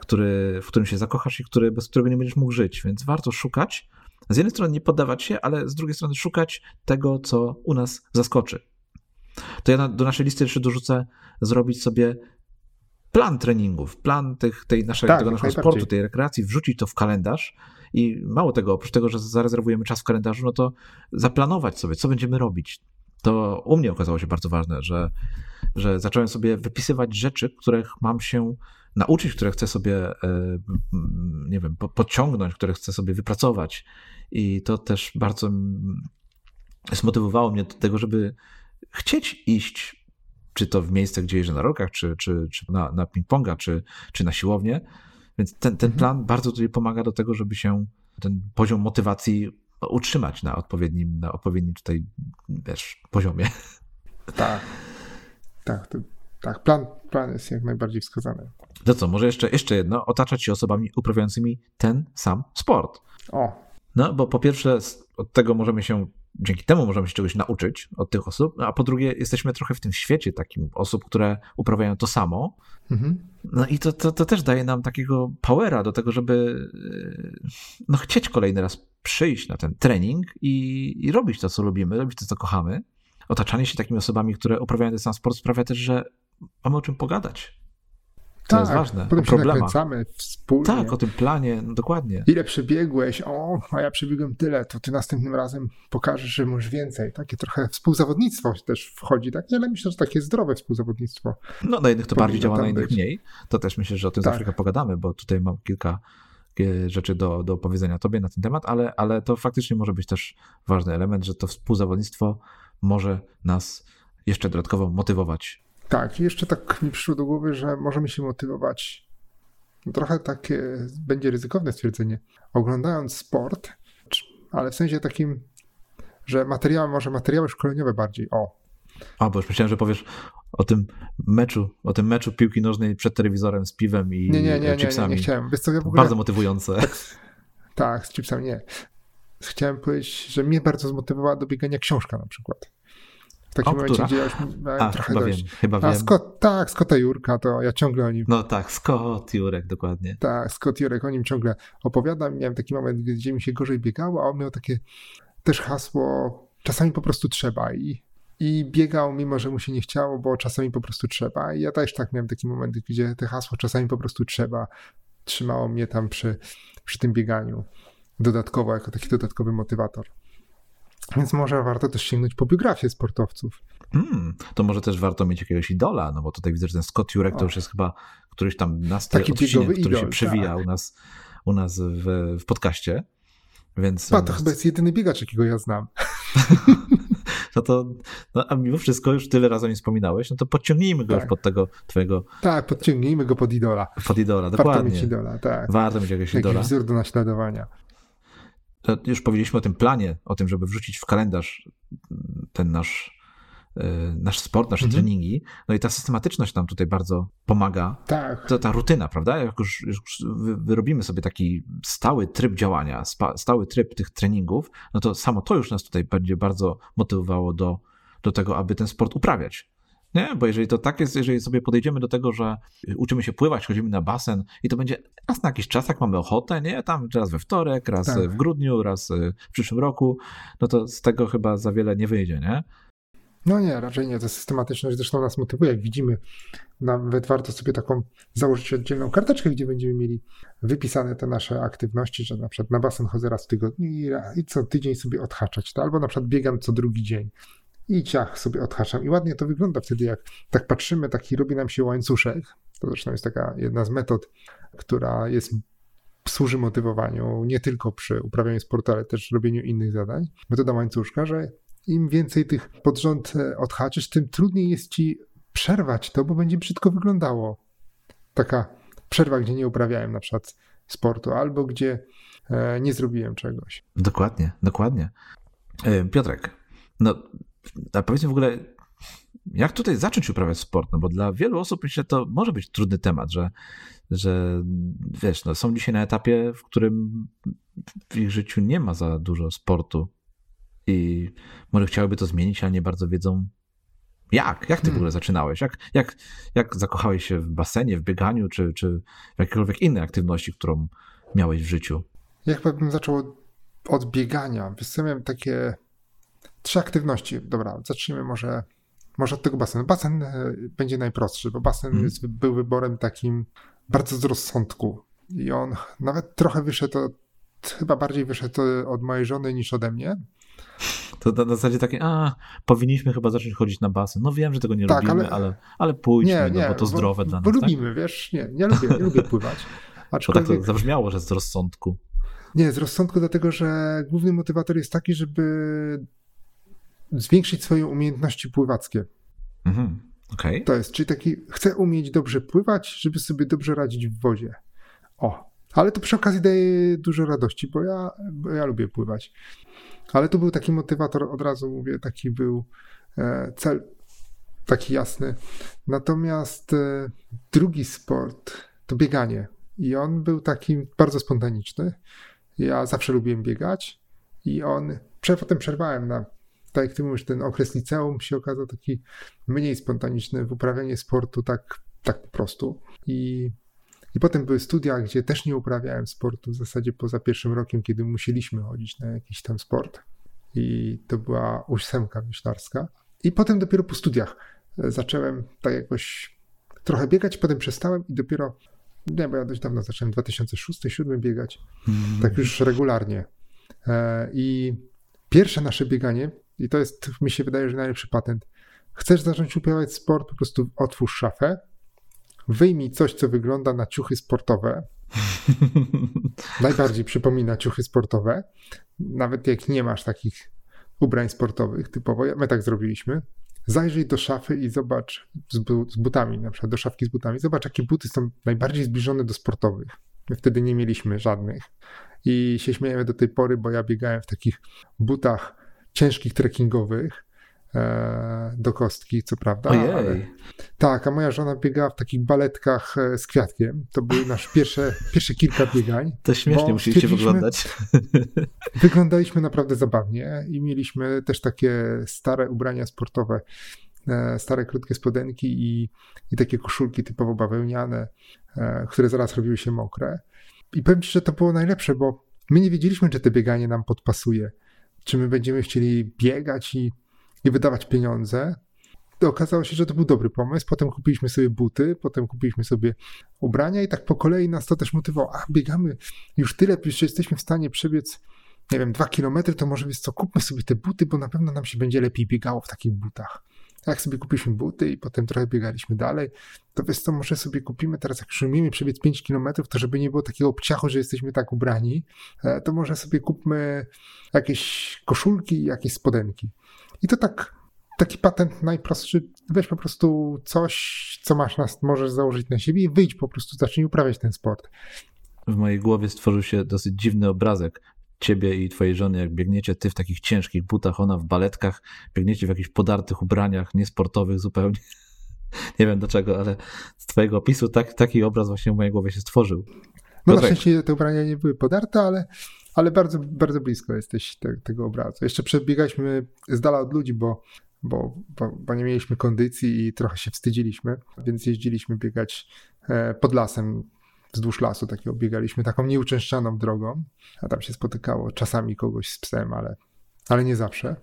Speaker 1: który, w którym się zakochasz i który, bez którego nie będziesz mógł żyć. Więc warto szukać. Z jednej strony nie poddawać się, ale z drugiej strony szukać tego, co u nas zaskoczy. To ja na, do naszej listy jeszcze dorzucę zrobić sobie plan treningów, plan tych, tej naszej,
Speaker 2: Tak,
Speaker 1: tego naszego sportu, tej rekreacji, wrzucić to w kalendarz i mało tego, oprócz tego, że zarezerwujemy czas w kalendarzu, no to zaplanować sobie, co będziemy robić. To u mnie okazało się bardzo ważne, że, że zacząłem sobie wypisywać rzeczy, których mam się nauczyć, które chcę sobie, e, nie wiem, po- podciągnąć, które chcę sobie wypracować. I to też bardzo zmotywowało mnie do tego, żeby chcieć iść, czy to w miejsce, gdzie jeżdżę na rolkach, czy, czy, czy na, na ping-ponga, czy, czy na siłownię. Więc ten, ten
Speaker 2: Mhm.
Speaker 1: plan bardzo tutaj pomaga do tego, żeby się ten poziom motywacji utrzymać na odpowiednim, na odpowiednim tutaj, wiesz, poziomie.
Speaker 2: Tak, tak, to, tak, plan, plan jest jak najbardziej wskazany.
Speaker 1: To co, może jeszcze, jeszcze jedno, otaczać się osobami uprawiającymi ten sam sport.
Speaker 2: O,
Speaker 1: No, bo po pierwsze, od tego możemy się, dzięki temu możemy się czegoś nauczyć od tych osób, no, a po drugie, jesteśmy trochę w tym świecie takim osób, które uprawiają to samo.
Speaker 2: mhm.
Speaker 1: No i to, to, to też daje nam takiego powera do tego, żeby yy, no, chcieć kolejny raz przyjść na ten trening i, i robić to, co lubimy, robić to, co kochamy. Otaczanie się takimi osobami, które uprawiają ten sam sport sprawia też, że mamy o czym pogadać. To jest ważne.
Speaker 2: Potem
Speaker 1: o
Speaker 2: się nakręcamy wspólnie.
Speaker 1: Tak, o tym planie, no, dokładnie.
Speaker 2: Ile przebiegłeś? O, a ja przebiegłem tyle, to ty następnym razem pokażesz, że możesz więcej. Takie trochę współzawodnictwo też wchodzi, tak? Ale myślę, że takie zdrowe współzawodnictwo.
Speaker 1: No, na jednych to bardziej działa, na innych
Speaker 2: być.
Speaker 1: mniej. To też myślę, że o tym
Speaker 2: Tak.
Speaker 1: za chwilkę pogadamy, bo tutaj mam kilka e, rzeczy do, do powiedzenia tobie na ten temat, ale, ale to faktycznie może być też ważny element, że to współzawodnictwo może nas jeszcze dodatkowo motywować.
Speaker 2: Tak, jeszcze tak mi przyszło do głowy, że możemy się motywować. No Trochę takie będzie ryzykowne stwierdzenie. Oglądając sport, ale w sensie takim, że materiały, może materiały szkoleniowe bardziej. O,
Speaker 1: A, bo już myślałem, że powiesz o tym meczu, o tym meczu piłki nożnej przed telewizorem z piwem i
Speaker 2: nie, nie, nie, nie, nie,
Speaker 1: chipsami.
Speaker 2: nie chciałem. Wiesz co, ja w ogóle...
Speaker 1: Bardzo motywujące.
Speaker 2: Tak, z chipsami nie. Chciałem powiedzieć, że mnie bardzo zmotywowała do biegania książka na przykład. W takim
Speaker 1: O,
Speaker 2: momencie, gdzie ja już miałem
Speaker 1: A,
Speaker 2: trochę
Speaker 1: chyba
Speaker 2: dość.
Speaker 1: wiem, chyba
Speaker 2: A
Speaker 1: wiem.
Speaker 2: Scott, tak, Scotta Jurka, to ja ciągle o nim,
Speaker 1: No tak, Scott Jurek, dokładnie.
Speaker 2: tak, Scott Jurek, o nim ciągle opowiadam. Miałem taki moment, gdzie mi się gorzej biegało, a on miał takie też hasło, czasami po prostu trzeba i, i biegał, mimo że mu się nie chciało, bo czasami po prostu trzeba. I ja też tak miałem taki moment, gdzie te hasło czasami po prostu trzeba trzymało mnie tam przy, przy tym bieganiu dodatkowo, jako taki dodatkowy motywator. Więc może warto też sięgnąć po biografię sportowców.
Speaker 1: Hmm, to może też warto mieć jakiegoś idola, no bo tutaj widzę, że ten Scott Jurek to już jest chyba któryś tam następny odcinek, który idol, się przewija tak. u nas, u nas w, w podcaście. Więc,
Speaker 2: Pa, to chyba jest jedyny biegacz, jakiego ja znam.
Speaker 1: no to, no, a mimo wszystko już tyle razy o nim wspominałeś, no to podciągnijmy go tak. już pod tego twojego...
Speaker 2: Tak, podciągnijmy go pod idola.
Speaker 1: Pod idola, dokładnie.
Speaker 2: Warto mieć idola, tak.
Speaker 1: Warto mieć jakiegoś idola.
Speaker 2: Jakiś wzór do naśladowania.
Speaker 1: To już powiedzieliśmy o tym planie, o tym, żeby wrzucić w kalendarz ten nasz E, nasz sport, nasze mhm. treningi. No i ta systematyczność nam tutaj bardzo pomaga.
Speaker 2: Tak.
Speaker 1: To ta rutyna, prawda? Jak już, już wyrobimy sobie taki stały tryb działania, stały tryb tych treningów, no to samo to już nas tutaj będzie bardzo motywowało do, do tego, aby ten sport uprawiać. Nie, bo jeżeli to tak jest, jeżeli sobie podejdziemy do tego, że uczymy się pływać, chodzimy na basen i to będzie raz na jakiś czas, jak mamy ochotę, nie? Tam raz we wtorek, raz tak. w grudniu, raz w przyszłym roku, no to z tego chyba za wiele nie wyjdzie, nie?
Speaker 2: No nie, raczej nie. Ta systematyczność zresztą nas motywuje. Jak widzimy, nawet warto sobie taką założyć oddzielną karteczkę, gdzie będziemy mieli wypisane te nasze aktywności, że na przykład na basen chodzę raz w tygodniu i, i co tydzień sobie odhaczać. To albo na przykład biegam co drugi dzień i ciach sobie odhaczam. I ładnie to wygląda wtedy, jak tak patrzymy, taki robi nam się łańcuszek. To zresztą jest taka jedna z metod, która jest służy motywowaniu nie tylko przy uprawianiu sportu, ale też robieniu innych zadań. Metoda łańcuszka, że im więcej tych pod rząd e, odhaczysz, tym trudniej jest ci przerwać to, bo będzie brzydko wyglądało. Taka przerwa, gdzie nie uprawiałem na przykład sportu, albo gdzie e, nie zrobiłem czegoś.
Speaker 1: Dokładnie, dokładnie. E, Piotrek, no a powiedzmy w ogóle, jak tutaj zacząć uprawiać sport? No bo dla wielu osób myślę, to może być trudny temat, że, że wiesz, no, są dzisiaj na etapie, w którym w ich życiu nie ma za dużo sportu i może chciałyby to zmienić, ale nie bardzo wiedzą jak. Jak ty w ogóle hmm. zaczynałeś? Jak, jak, jak zakochałeś się w basenie, w bieganiu, czy, czy w jakiejkolwiek innej aktywności, którą miałeś w życiu?
Speaker 2: Ja chyba bym zaczął od biegania. Wiesz miałem takie trzy aktywności. Dobra, zacznijmy może, może od tego basenu. Basen e, będzie najprostszy, bo basen hmm. jest, był wyborem takim bardzo z rozsądku. I on nawet trochę wyszedł, od, chyba bardziej wyszedł od mojej żony niż ode mnie.
Speaker 1: To na zasadzie takie, a powinniśmy chyba zacząć chodzić na basen. No wiem, że tego nie tak, lubimy, ale, ale, ale pójdźmy, nie, no, nie, bo to zdrowe bo, dla nas.
Speaker 2: Bo tak? lubimy, wiesz, nie, nie lubię, nie lubię pływać.
Speaker 1: Aczkolwiek... Bo tak to zabrzmiało, że z rozsądku.
Speaker 2: Nie, z rozsądku dlatego, że główny motywator jest taki, żeby zwiększyć swoje umiejętności pływackie.
Speaker 1: Mhm, okay.
Speaker 2: To jest, czyli taki, chcę umieć dobrze pływać, żeby sobie dobrze radzić w wozie. O, ale to przy okazji daje dużo radości, bo ja, bo ja lubię pływać. Ale to był taki motywator, od razu mówię, taki był e, cel, taki jasny. Natomiast e, drugi sport to bieganie. I on był taki bardzo spontaniczny. Ja zawsze lubiłem biegać i on, potem przerwałem na, tak jak ty mówisz, ten okres liceum się okazał taki mniej spontaniczny w uprawianiu sportu tak, tak po prostu. I i potem były studia, gdzie też nie uprawiałem sportu, w zasadzie poza pierwszym rokiem, kiedy musieliśmy chodzić na jakiś tam sport. I to była ósemka myślarska. I potem dopiero po studiach zacząłem tak jakoś trochę biegać, potem przestałem i dopiero, nie, bo ja dość dawno zacząłem, 2006-2007 biegać, mm. tak już regularnie. E, I pierwsze nasze bieganie, i to jest, mi się wydaje, że najlepszy patent, chcesz zacząć uprawiać sport, po prostu otwórz szafę, wyjmij coś, co wygląda na ciuchy sportowe. Najbardziej przypomina ciuchy sportowe. Nawet jak nie masz takich ubrań sportowych typowo, my tak zrobiliśmy. Zajrzyj do szafy i zobacz z, bu z butami, na przykład do szafki z butami. Zobacz, jakie buty są najbardziej zbliżone do sportowych. My wtedy nie mieliśmy żadnych. I się śmiejemy do tej pory, bo ja biegałem w takich butach ciężkich trekkingowych E, do kostki, co prawda.
Speaker 1: Ojej. Ale,
Speaker 2: tak, a moja żona biegała w takich baletkach e, z kwiatkiem. To były nasze pierwsze, pierwsze kilka biegań.
Speaker 1: To śmiesznie musieliście wyglądać.
Speaker 2: Wyglądaliśmy naprawdę zabawnie i mieliśmy też takie stare ubrania sportowe, e, stare krótkie spodenki i, i takie koszulki typowo bawełniane, które zaraz robiły się mokre. I powiem Ci, że to było najlepsze, bo my nie wiedzieliśmy, czy to bieganie nam podpasuje. Czy my będziemy chcieli biegać i i wydawać pieniądze, okazało się, że to był dobry pomysł. Potem kupiliśmy sobie buty, potem kupiliśmy sobie ubrania i tak po kolei nas to też motywowało. A biegamy już tyle, już jesteśmy w stanie przebiec, nie wiem, dwa kilometry, to może więc co, kupmy sobie te buty, bo na pewno nam się będzie lepiej biegało w takich butach. Jak sobie kupiliśmy buty i potem trochę biegaliśmy dalej, to wiesz co, może sobie kupimy teraz, jak już umiemy przebiec 5 kilometrów, to żeby nie było takiego obciachu, że jesteśmy tak ubrani, e, to może sobie kupmy jakieś koszulki, jakieś spodenki. I to tak taki patent najprostszy, weź po prostu coś, co masz możesz założyć na siebie i wyjdź po prostu, zacznij uprawiać ten sport.
Speaker 1: W mojej głowie stworzył się dosyć dziwny obrazek ciebie i twojej żony, jak biegniecie, ty w takich ciężkich butach, ona w baletkach, biegniecie w jakichś podartych ubraniach, niesportowych zupełnie. Nie wiem dlaczego, ale z twojego opisu tak, taki obraz właśnie w mojej głowie się stworzył.
Speaker 2: No na szczęście te ubrania nie były podarte, ale, ale bardzo, bardzo blisko jesteś te, tego obrazu. Jeszcze przebiegaliśmy z dala od ludzi, bo bo, bo, bo, nie mieliśmy kondycji i trochę się wstydziliśmy, więc jeździliśmy biegać e, pod lasem, wzdłuż lasu takiego biegaliśmy taką nieuczęszczaną drogą, a tam się spotykało czasami kogoś z psem, ale, ale nie zawsze.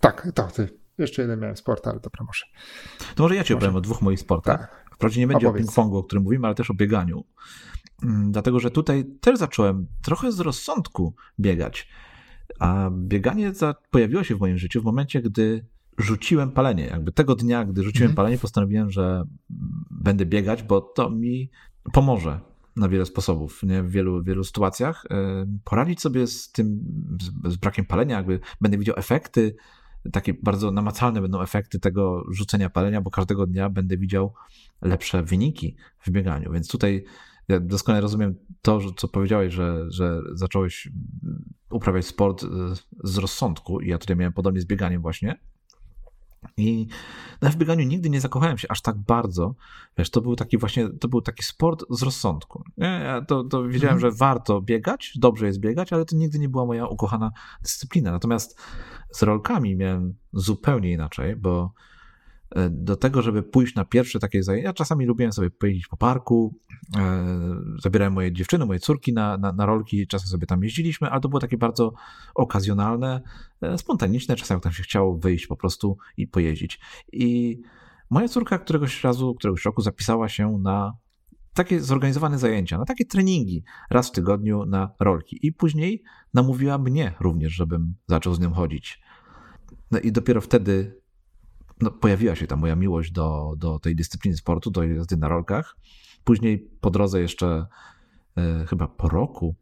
Speaker 2: Tak, to ty. Jeszcze jeden miałem sport, ale dobra, może.
Speaker 1: To może ja ci opowiem o dwóch moich sportach. Tak. Wprawdzie nie będzie Opowiedz. o ping-pongu, o którym mówimy, ale też o bieganiu. Mm, dlatego, że tutaj też zacząłem trochę z rozsądku biegać. A bieganie pojawiło się w moim życiu w momencie, gdy rzuciłem palenie. Jakby tego dnia, gdy rzuciłem mhm. palenie, postanowiłem, że będę biegać, bo to mi pomoże na wiele sposobów, nie? w wielu, wielu sytuacjach. E, poradzić sobie z tym, z, z brakiem palenia, jakby będę widział efekty, takie bardzo namacalne będą efekty tego rzucenia palenia, bo każdego dnia będę widział lepsze wyniki w bieganiu. Więc tutaj ja doskonale rozumiem to, co powiedziałeś, że, że zacząłeś uprawiać sport e, z rozsądku i ja tutaj miałem podobnie z bieganiem właśnie. I na wbieganiu nigdy nie zakochałem się aż tak bardzo. Wiesz, to był taki właśnie, to był taki sport z rozsądku. Ja to, to wiedziałem, mhm. że warto biegać, dobrze jest biegać, ale to nigdy nie była moja ukochana dyscyplina. Natomiast z rolkami miałem zupełnie inaczej, bo do tego, żeby pójść na pierwsze takie zajęcia. Czasami lubiłem sobie pojeździć po parku, e, zabierałem moje dziewczyny, moje córki na, na, na rolki, czasem sobie tam jeździliśmy, ale to było takie bardzo okazjonalne, e, spontaniczne, czasem tam się chciało wyjść po prostu i pojeździć. I moja córka któregoś razu, któregoś roku zapisała się na takie zorganizowane zajęcia, na takie treningi raz w tygodniu na rolki. I później namówiła mnie również, żebym zaczął z nią chodzić. No i dopiero wtedy no, pojawiła się ta moja miłość do, do tej dyscypliny sportu, do jazdy na rolkach. Później po drodze jeszcze e, chyba po roku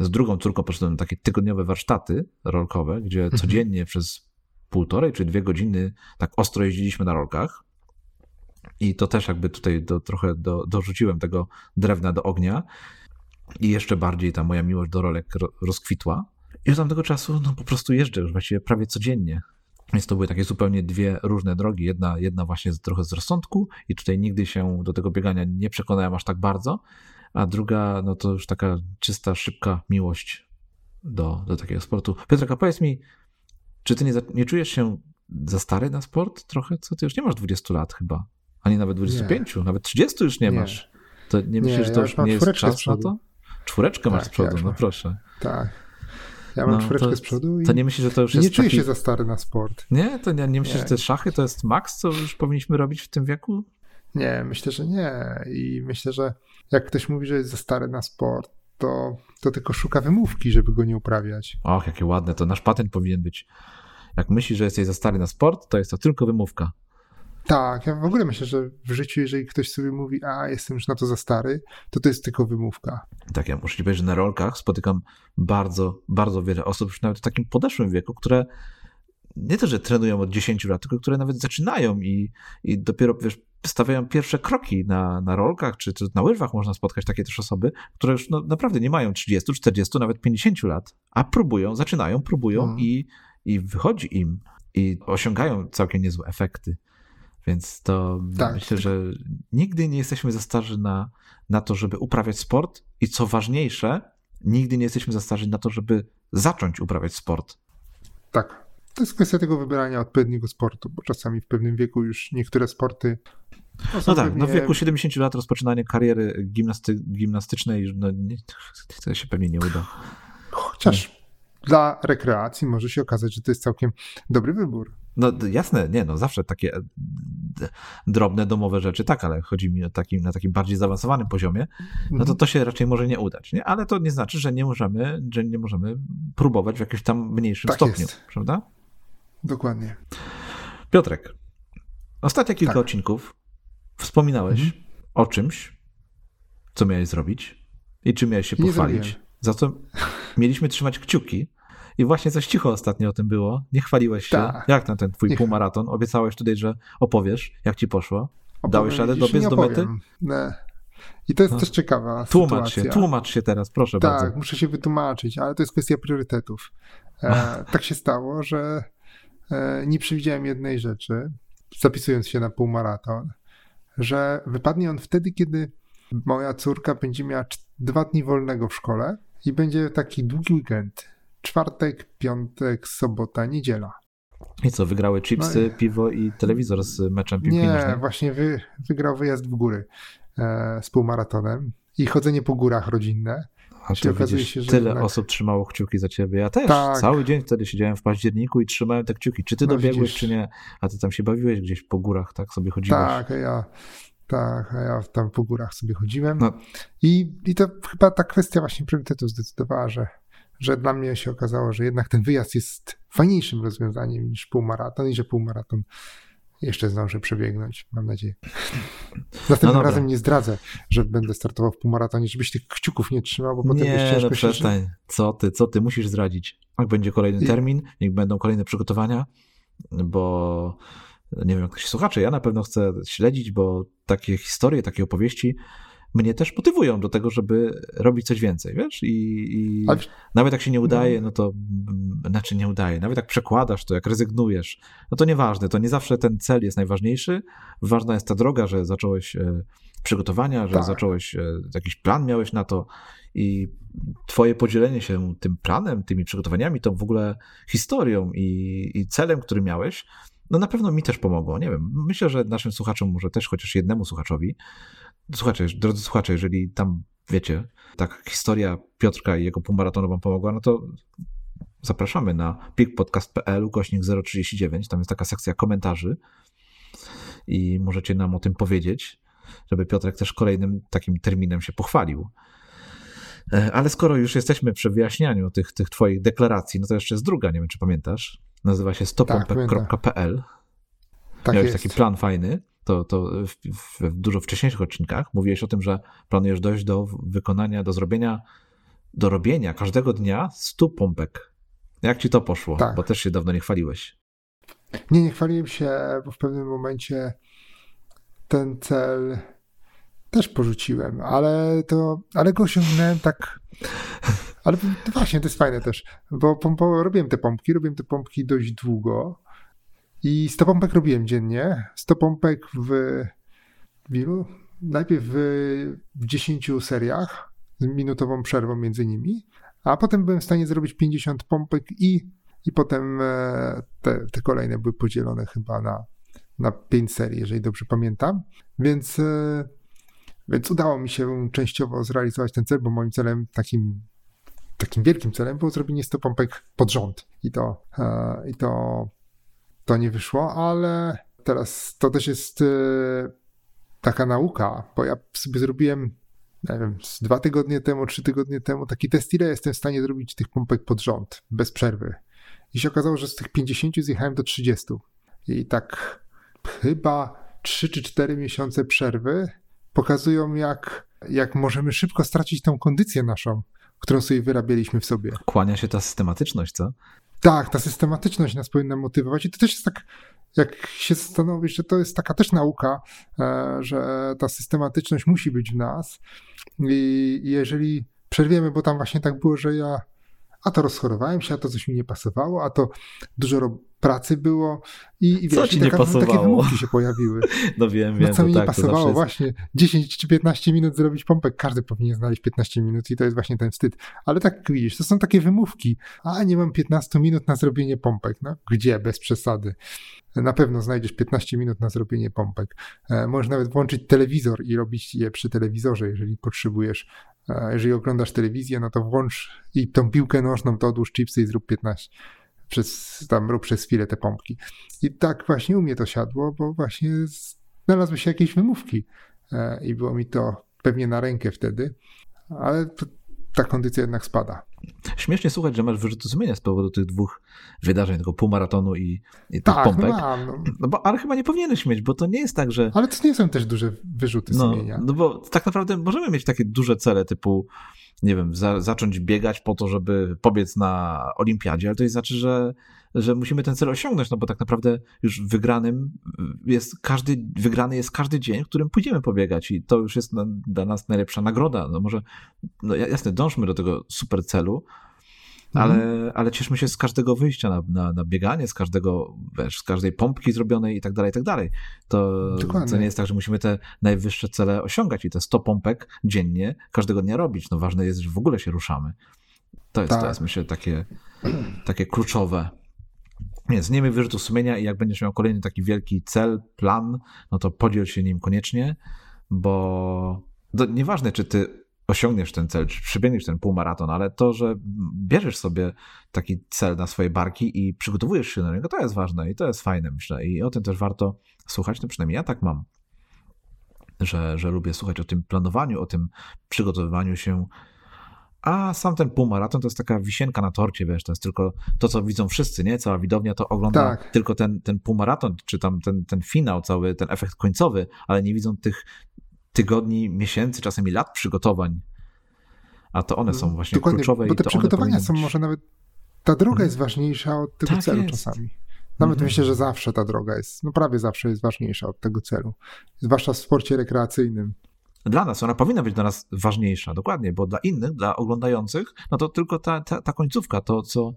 Speaker 1: z drugą córką poszedłem na takie tygodniowe warsztaty rolkowe, gdzie mhm. codziennie przez półtorej czy dwie godziny tak ostro jeździliśmy na rolkach. I to też jakby tutaj do, trochę do, dorzuciłem tego drewna do ognia. I jeszcze bardziej ta moja miłość do rolek rozkwitła. I od tamtego czasu no, po prostu jeżdżę już właściwie prawie codziennie więc to były takie zupełnie dwie różne drogi. Jedna, jedna właśnie trochę z rozsądku i tutaj nigdy się do tego biegania nie przekonałem aż tak bardzo, a druga, no to już taka czysta, szybka miłość do, do takiego sportu. Piotrek, a powiedz mi, czy ty nie, nie czujesz się za stary na sport trochę? Co ty już nie masz 20 lat chyba, ani nawet 25, nie. nawet 30 już nie, nie. masz. To nie myślisz, że to już nie jest czas na to? Czwóreczkę tak, masz z przodu, ja no proszę.
Speaker 2: Tak. Ja mam no, czwóreczkę z przodu i
Speaker 1: to nie myślisz, że to już
Speaker 2: jest
Speaker 1: nie
Speaker 2: czuję taki... się za stary na sport.
Speaker 1: Nie? To nie, nie myślisz, że te szachy to jest maks, co już powinniśmy robić w tym wieku?
Speaker 2: Nie, myślę, że nie. I myślę, że jak ktoś mówi, że jest za stary na sport, to, to tylko szuka wymówki, żeby go nie uprawiać.
Speaker 1: Och, jakie ładne. To nasz patent powinien być. Jak myślisz, że jesteś za stary na sport, to jest to tylko wymówka.
Speaker 2: Tak, ja w ogóle myślę, że w życiu, jeżeli ktoś sobie mówi, a jestem już na to za stary, to to jest tylko wymówka.
Speaker 1: Tak, ja muszę ci powiedzieć, że na rolkach spotykam bardzo, bardzo wiele osób już nawet w takim podeszłym wieku, które nie to, że trenują od 10 lat, tylko które nawet zaczynają i, i dopiero wiesz, stawiają pierwsze kroki na, na rolkach, czy, czy na łyżwach można spotkać takie też osoby, które już no, naprawdę nie mają 30, 40, nawet 50 lat, a próbują, zaczynają, próbują hmm. i, i wychodzi im i osiągają całkiem niezłe efekty. Więc to tak. myślę, że nigdy nie jesteśmy za starzy na, na to, żeby uprawiać sport i co ważniejsze, nigdy nie jesteśmy za starzy na to, żeby zacząć uprawiać sport.
Speaker 2: Tak. To jest kwestia tego wybierania odpowiedniego sportu, bo czasami w pewnym wieku już niektóre sporty.
Speaker 1: No, no tak, pewnie... no w wieku 70 lat rozpoczynanie kariery gimnasty, gimnastycznej no, nie, to się pewnie nie uda.
Speaker 2: Chociaż dla rekreacji może się okazać, że to jest całkiem dobry wybór.
Speaker 1: No jasne, nie, no zawsze takie e, drobne domowe rzeczy, tak, ale chodzi mi o takim, na takim bardziej zaawansowanym poziomie, no to
Speaker 2: Mhm.
Speaker 1: to się raczej może nie udać, nie? Ale to nie znaczy, że nie możemy, że nie możemy próbować w jakimś tam mniejszym
Speaker 2: Tak
Speaker 1: stopniu,
Speaker 2: jest.
Speaker 1: prawda?
Speaker 2: Dokładnie.
Speaker 1: Piotrek, ostatnie kilka
Speaker 2: Tak.
Speaker 1: odcinków wspominałeś
Speaker 2: Mhm.
Speaker 1: o czymś, co miałeś zrobić i czym miałeś się pochwalić. Za co mieliśmy trzymać kciuki. I właśnie coś cicho ostatnio o tym było. Nie chwaliłeś się.
Speaker 2: Tak.
Speaker 1: Jak na ten twój
Speaker 2: Nie-
Speaker 1: półmaraton? Obiecałeś tutaj, że opowiesz, jak ci poszło.
Speaker 2: Opowiem,
Speaker 1: Dałeś radę dobiec do mety?
Speaker 2: Nie. I to jest
Speaker 1: No.
Speaker 2: też ciekawa
Speaker 1: Tłumacz
Speaker 2: sytuacja.
Speaker 1: się, tłumacz się teraz, proszę
Speaker 2: Tak,
Speaker 1: bardzo.
Speaker 2: muszę się wytłumaczyć, ale to jest kwestia priorytetów. E, tak się stało, że e, nie przewidziałem jednej rzeczy, zapisując się na półmaraton, że wypadnie on wtedy, kiedy moja córka będzie miała dwa dni wolnego w szkole i będzie taki długi weekend. Czwartek, piątek, sobota, niedziela.
Speaker 1: I co, wygrały chipsy,
Speaker 2: No i-
Speaker 1: piwo i telewizor z meczem piłki
Speaker 2: Nie,
Speaker 1: nożnej?
Speaker 2: właśnie wy, wygrał wyjazd w góry e, z półmaratonem i chodzenie po górach rodzinne.
Speaker 1: A
Speaker 2: okazuje
Speaker 1: widzisz,
Speaker 2: się, że
Speaker 1: tyle
Speaker 2: jednak-
Speaker 1: osób trzymało kciuki za ciebie. Ja też.
Speaker 2: Tak.
Speaker 1: Cały dzień wtedy siedziałem w październiku i trzymałem te kciuki. Czy ty
Speaker 2: No
Speaker 1: dobiegłeś,
Speaker 2: widzisz.
Speaker 1: czy nie? A ty tam się bawiłeś gdzieś po górach, tak sobie chodziłeś.
Speaker 2: Tak, a ja, tak, a ja tam po górach sobie chodziłem.
Speaker 1: No.
Speaker 2: I, I to chyba ta kwestia właśnie priorytetu zdecydowała, że, że dla mnie się okazało, że jednak ten wyjazd jest fajniejszym rozwiązaniem niż półmaraton i że półmaraton jeszcze zdążę przebiegnąć, mam nadzieję. Następnym
Speaker 1: No
Speaker 2: razem nie zdradzę, że będę startował w półmaratonie, żebyś tych kciuków nie trzymał, bo potem
Speaker 1: Nie,
Speaker 2: ciężko
Speaker 1: no
Speaker 2: się...
Speaker 1: Co ty, co ty musisz zdradzić? Jak będzie kolejny
Speaker 2: I-
Speaker 1: termin, niech będą kolejne przygotowania, bo nie wiem, jak się słuchacze, ja na pewno chcę śledzić, bo takie historie, takie opowieści mnie też motywują do tego, żeby robić coś więcej, wiesz? I, i nawet jak się nie udaje, no to mm, znaczy nie udaje, nawet jak przekładasz to, jak rezygnujesz, no to nieważne, to nie zawsze ten cel jest najważniejszy, ważna jest ta droga, że zacząłeś e, przygotowania, że
Speaker 2: Tak.
Speaker 1: zacząłeś, e, jakiś plan miałeś na to i twoje podzielenie się tym planem, tymi przygotowaniami, tą w ogóle historią i, i celem, który miałeś, no na pewno mi też pomogło. Nie wiem, myślę, że naszym słuchaczom, może też chociaż jednemu słuchaczowi, słuchacze, drodzy słuchacze, jeżeli tam wiecie, tak historia Piotrka i jego półmaratonu wam pomogła, no to zapraszamy na pikpodcast.pl ukośnik 039, tam jest taka sekcja komentarzy i możecie nam o tym powiedzieć, żeby Piotrek też kolejnym takim terminem się pochwalił. E, Ale skoro już jesteśmy przy wyjaśnianiu tych, tych twoich deklaracji, no to jeszcze jest druga, nie wiem czy pamiętasz, nazywa się stopompek.pl.
Speaker 2: Tak
Speaker 1: Miałeś
Speaker 2: jest.
Speaker 1: taki plan fajny, to, to w, w, w dużo wcześniejszych odcinkach mówiłeś o tym, że planujesz dojść do wykonania, do zrobienia, do robienia każdego dnia 100 pompek. Jak ci to poszło?
Speaker 2: Tak.
Speaker 1: Bo też się dawno nie chwaliłeś.
Speaker 2: Nie, nie chwaliłem się, bo w pewnym momencie ten cel też porzuciłem, ale to, ale go osiągnąłem tak. Ale to właśnie, to jest fajne też, bo pompo, robiłem te pompki, robiłem te pompki dość długo i 100 pompek robiłem dziennie. 100 pompek w, w ilu? Najpierw w, w 10 seriach z minutową przerwą między nimi, a potem byłem w stanie zrobić 50 pompek i, i potem e, te, te kolejne były podzielone chyba na, na 5 serii, jeżeli dobrze pamiętam. Więc, e, więc udało mi się częściowo zrealizować ten cel, bo moim celem takim takim wielkim celem było zrobienie 100 pompek pod rząd. I to, e, i to, to nie wyszło, ale teraz to też jest e, taka nauka, bo ja sobie zrobiłem, nie wiem, z dwa tygodnie temu, trzy tygodnie temu taki test, ile jestem w stanie zrobić tych pompek pod rząd, bez przerwy. I się okazało, że z tych 50 zjechałem do 30. I tak chyba 3 czy 4 miesiące przerwy pokazują, jak, jak możemy szybko stracić tą kondycję naszą, którą sobie wyrabialiśmy w sobie.
Speaker 1: Kłania się ta systematyczność, co?
Speaker 2: Tak, ta systematyczność nas powinna motywować i to też jest tak, jak się zastanowisz, że to jest taka też nauka, e, że ta systematyczność musi być w nas i jeżeli przerwiemy, bo tam właśnie tak było, że ja a to rozchorowałem się, a to coś mi nie pasowało, a to dużo pracy było i, i
Speaker 1: Co
Speaker 2: wiesz,
Speaker 1: ci
Speaker 2: i
Speaker 1: nie
Speaker 2: taka, takie
Speaker 1: pasowało?
Speaker 2: wymówki się pojawiły.
Speaker 1: No wiem,
Speaker 2: No
Speaker 1: wiem,
Speaker 2: co
Speaker 1: to
Speaker 2: mi
Speaker 1: tak,
Speaker 2: nie pasowało,
Speaker 1: jest...
Speaker 2: właśnie 10 czy 15 minut zrobić pompek, każdy powinien znaleźć 15 minut i to jest właśnie ten wstyd. Ale tak widzisz, to są takie wymówki, a nie mam 15 minut na zrobienie pompek. No gdzie, bez przesady. Na pewno znajdziesz 15 minut na zrobienie pompek. E, możesz nawet włączyć telewizor i robić je przy telewizorze, jeżeli potrzebujesz. Jeżeli oglądasz telewizję, no to włącz i tą piłkę nożną, to odłóż chipsy i zrób 15 przez, tam rób przez chwilę te pompki. I tak właśnie u mnie to siadło, bo właśnie znalazły się jakieś wymówki e, i było mi to pewnie na rękę wtedy, ale ta kondycja jednak spada.
Speaker 1: Śmiesznie słuchać, że masz wyrzuty sumienia z powodu tych dwóch wydarzeń, tego półmaratonu i, i tak, tych pompek. No, no. no bo, ale chyba nie powinieneś mieć, bo to nie jest tak, że...
Speaker 2: Ale to nie są też duże wyrzuty
Speaker 1: no,
Speaker 2: sumienia.
Speaker 1: No bo tak naprawdę możemy mieć takie duże cele typu nie wiem, za, zacząć biegać po to, żeby pobiec na olimpiadzie, ale to nie znaczy, że, że musimy ten cel osiągnąć, no bo tak naprawdę już wygranym jest każdy, wygrany jest każdy dzień, w którym pójdziemy pobiegać i to już jest na, dla nas najlepsza nagroda. No może, no jasne, dążmy do tego super celu, ale, mhm. ale cieszmy się z każdego wyjścia na, na, na, bieganie, z każdego, wiesz, z każdej pompki zrobionej i tak dalej, i tak dalej. To, to nie jest tak, że musimy te najwyższe cele osiągać i te 100 pompek dziennie każdego dnia robić. No ważne jest, że w ogóle się ruszamy. To jest, tak. to jest myślę, takie, takie kluczowe. Więc nie miej wyrzutu sumienia i jak będziesz miał kolejny taki wielki cel, plan, no to podziel się nim koniecznie, bo to nieważne, czy ty osiągniesz ten cel, czy przebiegniesz ten półmaraton, ale to, że bierzesz sobie taki cel na swoje barki i przygotowujesz się do niego, to jest ważne i to jest fajne, myślę. I o tym też warto słuchać, no przynajmniej ja tak mam, że, że lubię słuchać o tym planowaniu, o tym przygotowywaniu się. A sam ten półmaraton to jest taka wisienka na torcie, wiesz, to jest tylko to, co widzą wszyscy, nie? Cała widownia to ogląda tak. tylko ten, ten półmaraton, czy tam ten, ten finał, cały ten efekt końcowy, ale nie widzą tych tygodni, miesięcy, czasami lat przygotowań. A to one są mm, właśnie Dokładnie, kluczowe.
Speaker 2: Bo te przygotowania są być... może nawet. Ta droga hmm. jest ważniejsza od tego tak celu jest. czasami. Nawet hmm. myślę, że zawsze ta droga jest, no prawie zawsze jest ważniejsza od tego celu. Zwłaszcza w sporcie rekreacyjnym.
Speaker 1: Dla nas, ona powinna być dla nas ważniejsza, dokładnie, bo dla innych, dla oglądających, no to tylko ta, ta, ta końcówka, to co,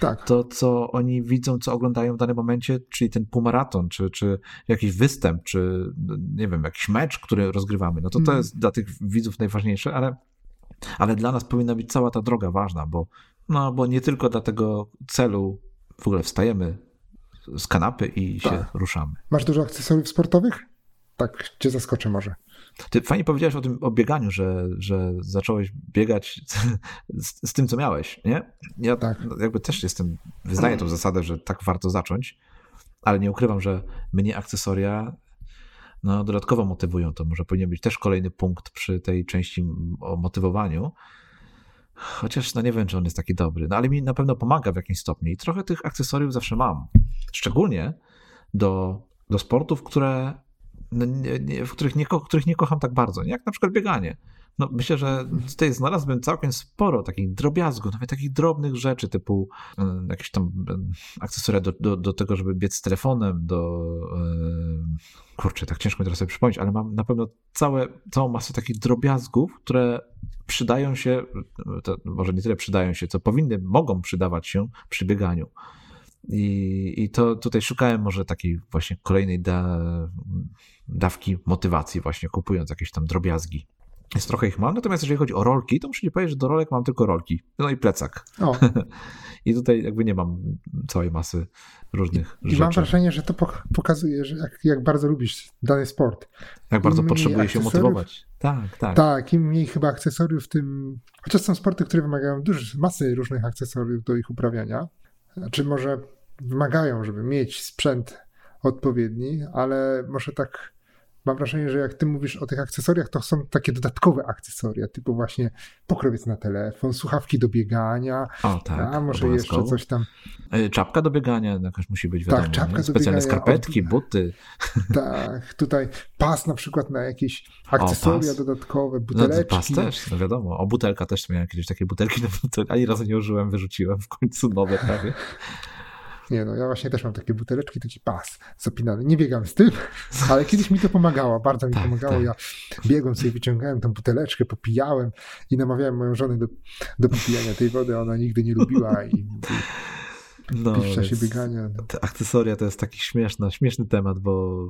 Speaker 1: tak. to co oni widzą, co oglądają w danym momencie, czyli ten półmaraton, czy, czy jakiś występ, czy nie wiem, jakiś mecz, który rozgrywamy, no to to mm. jest dla tych widzów najważniejsze, ale, ale dla nas powinna być cała ta droga ważna, bo, no, bo nie tylko dla tego celu w ogóle wstajemy z kanapy i tak. się ruszamy.
Speaker 2: Masz dużo akcesoriów sportowych? Tak cię zaskoczę może.
Speaker 1: Ty fajnie powiedziałeś o tym o bieganiu, że, że zacząłeś biegać z, z tym, co miałeś, nie? Ja tak. jakby też jestem, wyznaję tą zasadę, że tak warto zacząć, ale nie ukrywam, że mnie akcesoria no, dodatkowo motywują. To może powinien być też kolejny punkt przy tej części o motywowaniu. Chociaż no nie wiem, czy on jest taki dobry, no ale mi na pewno pomaga w jakimś stopniu i trochę tych akcesoriów zawsze mam. Szczególnie do, do sportów, które no, nie, nie, których nie, których nie kocham tak bardzo, jak na przykład bieganie. No, myślę, że tutaj znalazłbym całkiem sporo takich drobiazgów, nawet takich drobnych rzeczy, typu y, jakieś tam y, akcesoria do, do, do, tego, żeby biec z telefonem, do. Y, kurczę, tak ciężko mi teraz sobie przypomnieć, ale mam na pewno całe, całą masę takich drobiazgów, które przydają się, może nie tyle przydają się, co powinny, mogą przydawać się przy bieganiu. I, I to tutaj szukałem może takiej właśnie kolejnej da, dawki motywacji, właśnie kupując jakieś tam drobiazgi. Jest trochę ich mam, natomiast jeżeli chodzi o rolki, to muszę ci powiedzieć, że do rolek mam tylko rolki. No i plecak. I tutaj jakby nie mam całej masy różnych
Speaker 2: I
Speaker 1: rzeczy.
Speaker 2: I mam wrażenie, że to pokazuje, że jak, jak bardzo lubisz dany sport.
Speaker 1: Jak bardzo potrzebuje się motywować. Tak, tak.
Speaker 2: Tak, im mniej chyba akcesoriów, tym... Chociaż są sporty, które wymagają dużo, masy różnych akcesoriów do ich uprawiania. Czy może wymagają, żeby mieć sprzęt odpowiedni, ale może tak mam wrażenie, że jak ty mówisz o tych akcesoriach, to są takie dodatkowe akcesoria, typu właśnie pokrowiec na telefon, słuchawki do biegania,
Speaker 1: o, tak,
Speaker 2: a może jeszcze coś tam.
Speaker 1: E, czapka do biegania jakaś musi być, wiadomo, tak, czapka do specjalne biegania, skarpetki, od... buty.
Speaker 2: Tak, tutaj pas na przykład na jakieś akcesoria o, dodatkowe, buteleczki.
Speaker 1: No, pas też, no wiadomo, o butelka też miałem kiedyś takie butelki, no, ani razu nie użyłem, wyrzuciłem w końcu nowe prawie.
Speaker 2: Nie no, ja właśnie też mam takie buteleczki, taki pas zapinany. Nie biegam z tym, ale kiedyś mi to pomagało, bardzo mi tak, pomagało. Tak. Ja biegłem sobie, wyciągałem tą buteleczkę, popijałem i namawiałem moją żonę do, do popijania tej wody, ona nigdy nie lubiła i no, w czasie biegania.
Speaker 1: Te akcesoria to jest taki śmieszny, śmieszny temat, bo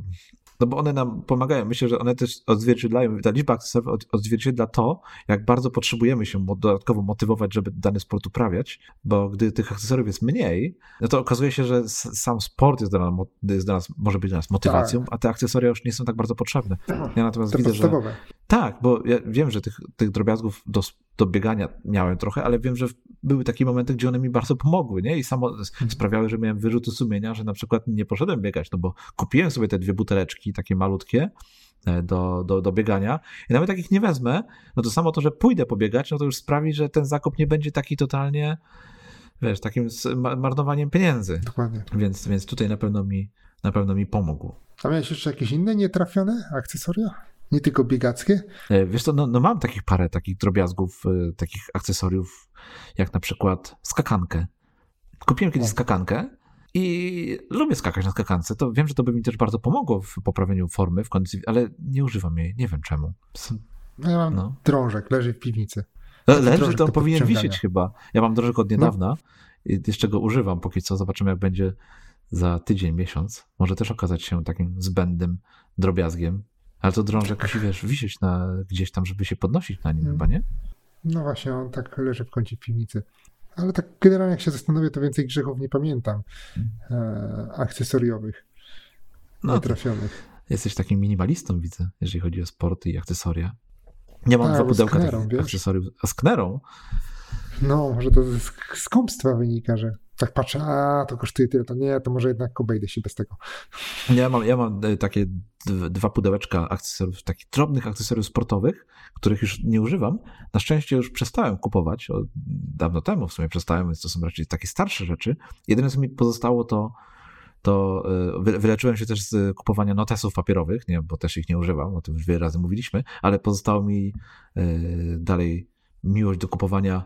Speaker 1: no bo one nam pomagają. Myślę, że one też odzwierciedlają, ta liczba akcesoriów odzwierciedla to, jak bardzo potrzebujemy się dodatkowo motywować, żeby dany sport uprawiać, bo gdy tych akcesoriów jest mniej, no to okazuje się, że sam sport jest dla nas, jest dla nas może być dla nas motywacją, tak. a te akcesoria już nie są tak bardzo potrzebne. Ja natomiast to widzę, że Tak, bo ja wiem, że tych, tych drobiazgów do, do biegania miałem trochę, ale wiem, że były takie momenty, gdzie one mi bardzo pomogły, nie? I samo mhm. sprawiały, że miałem wyrzuty sumienia, że na przykład nie poszedłem biegać, no bo kupiłem sobie te dwie buteleczki, takie malutkie, e, do, do, do biegania i nawet jak ich nie wezmę, no to samo to, że pójdę pobiegać, no to już sprawi, że ten zakup nie będzie taki totalnie, wiesz, takim marnowaniem pieniędzy.
Speaker 2: Dokładnie.
Speaker 1: Więc, więc tutaj na pewno mi, na pewno mi pomógł.
Speaker 2: A miałeś jeszcze jakieś inne nietrafione akcesoria? Nie tylko biegackie?
Speaker 1: E, wiesz co, no, no mam takich parę takich drobiazgów, y, takich akcesoriów, jak na przykład skakankę. Kupiłem kiedyś skakankę i lubię skakać na skakance. To wiem, że to by mi też bardzo pomogło w poprawieniu formy, w kondycji, ale nie używam jej, nie wiem czemu.
Speaker 2: No ja mam no. drążek, leży w piwnicy.
Speaker 1: Le, leży, to powinien wisieć chyba. Ja mam drążek od niedawna no. i jeszcze go używam póki co. Zobaczymy, jak będzie za tydzień, miesiąc. Może też okazać się takim zbędnym drobiazgiem. Ale to drążek musi, wiesz, wisieć na, gdzieś tam, żeby się podnosić na nim hmm. chyba, nie?
Speaker 2: No właśnie, on tak leży w kącie piwnicy. Ale tak generalnie jak się zastanowię, to więcej grzechów nie pamiętam. Hmm. E, akcesoriowych, no, nietrafionych.
Speaker 1: Jesteś takim minimalistą, widzę, jeżeli chodzi o sporty i akcesoria. Nie mam tak, dwa pudełka sknerą, takich akcesoriów. A z knerą?
Speaker 2: No, może to ze skąpstwa wynika, że tak patrzę, a to kosztuje tyle, to nie, to może jednak obejdę się bez tego.
Speaker 1: Ja mam, ja mam e, takie dwa pudełeczka akcesoriów, takich drobnych akcesoriów sportowych, których już nie używam. Na szczęście już przestałem kupować, dawno temu w sumie przestałem, więc to są raczej takie starsze rzeczy. Jedyne, co mi pozostało, to to e, wyleczyłem się też z kupowania notesów papierowych, nie, bo też ich nie używam, o tym już wiele razy mówiliśmy, ale pozostało mi e, dalej miłość do kupowania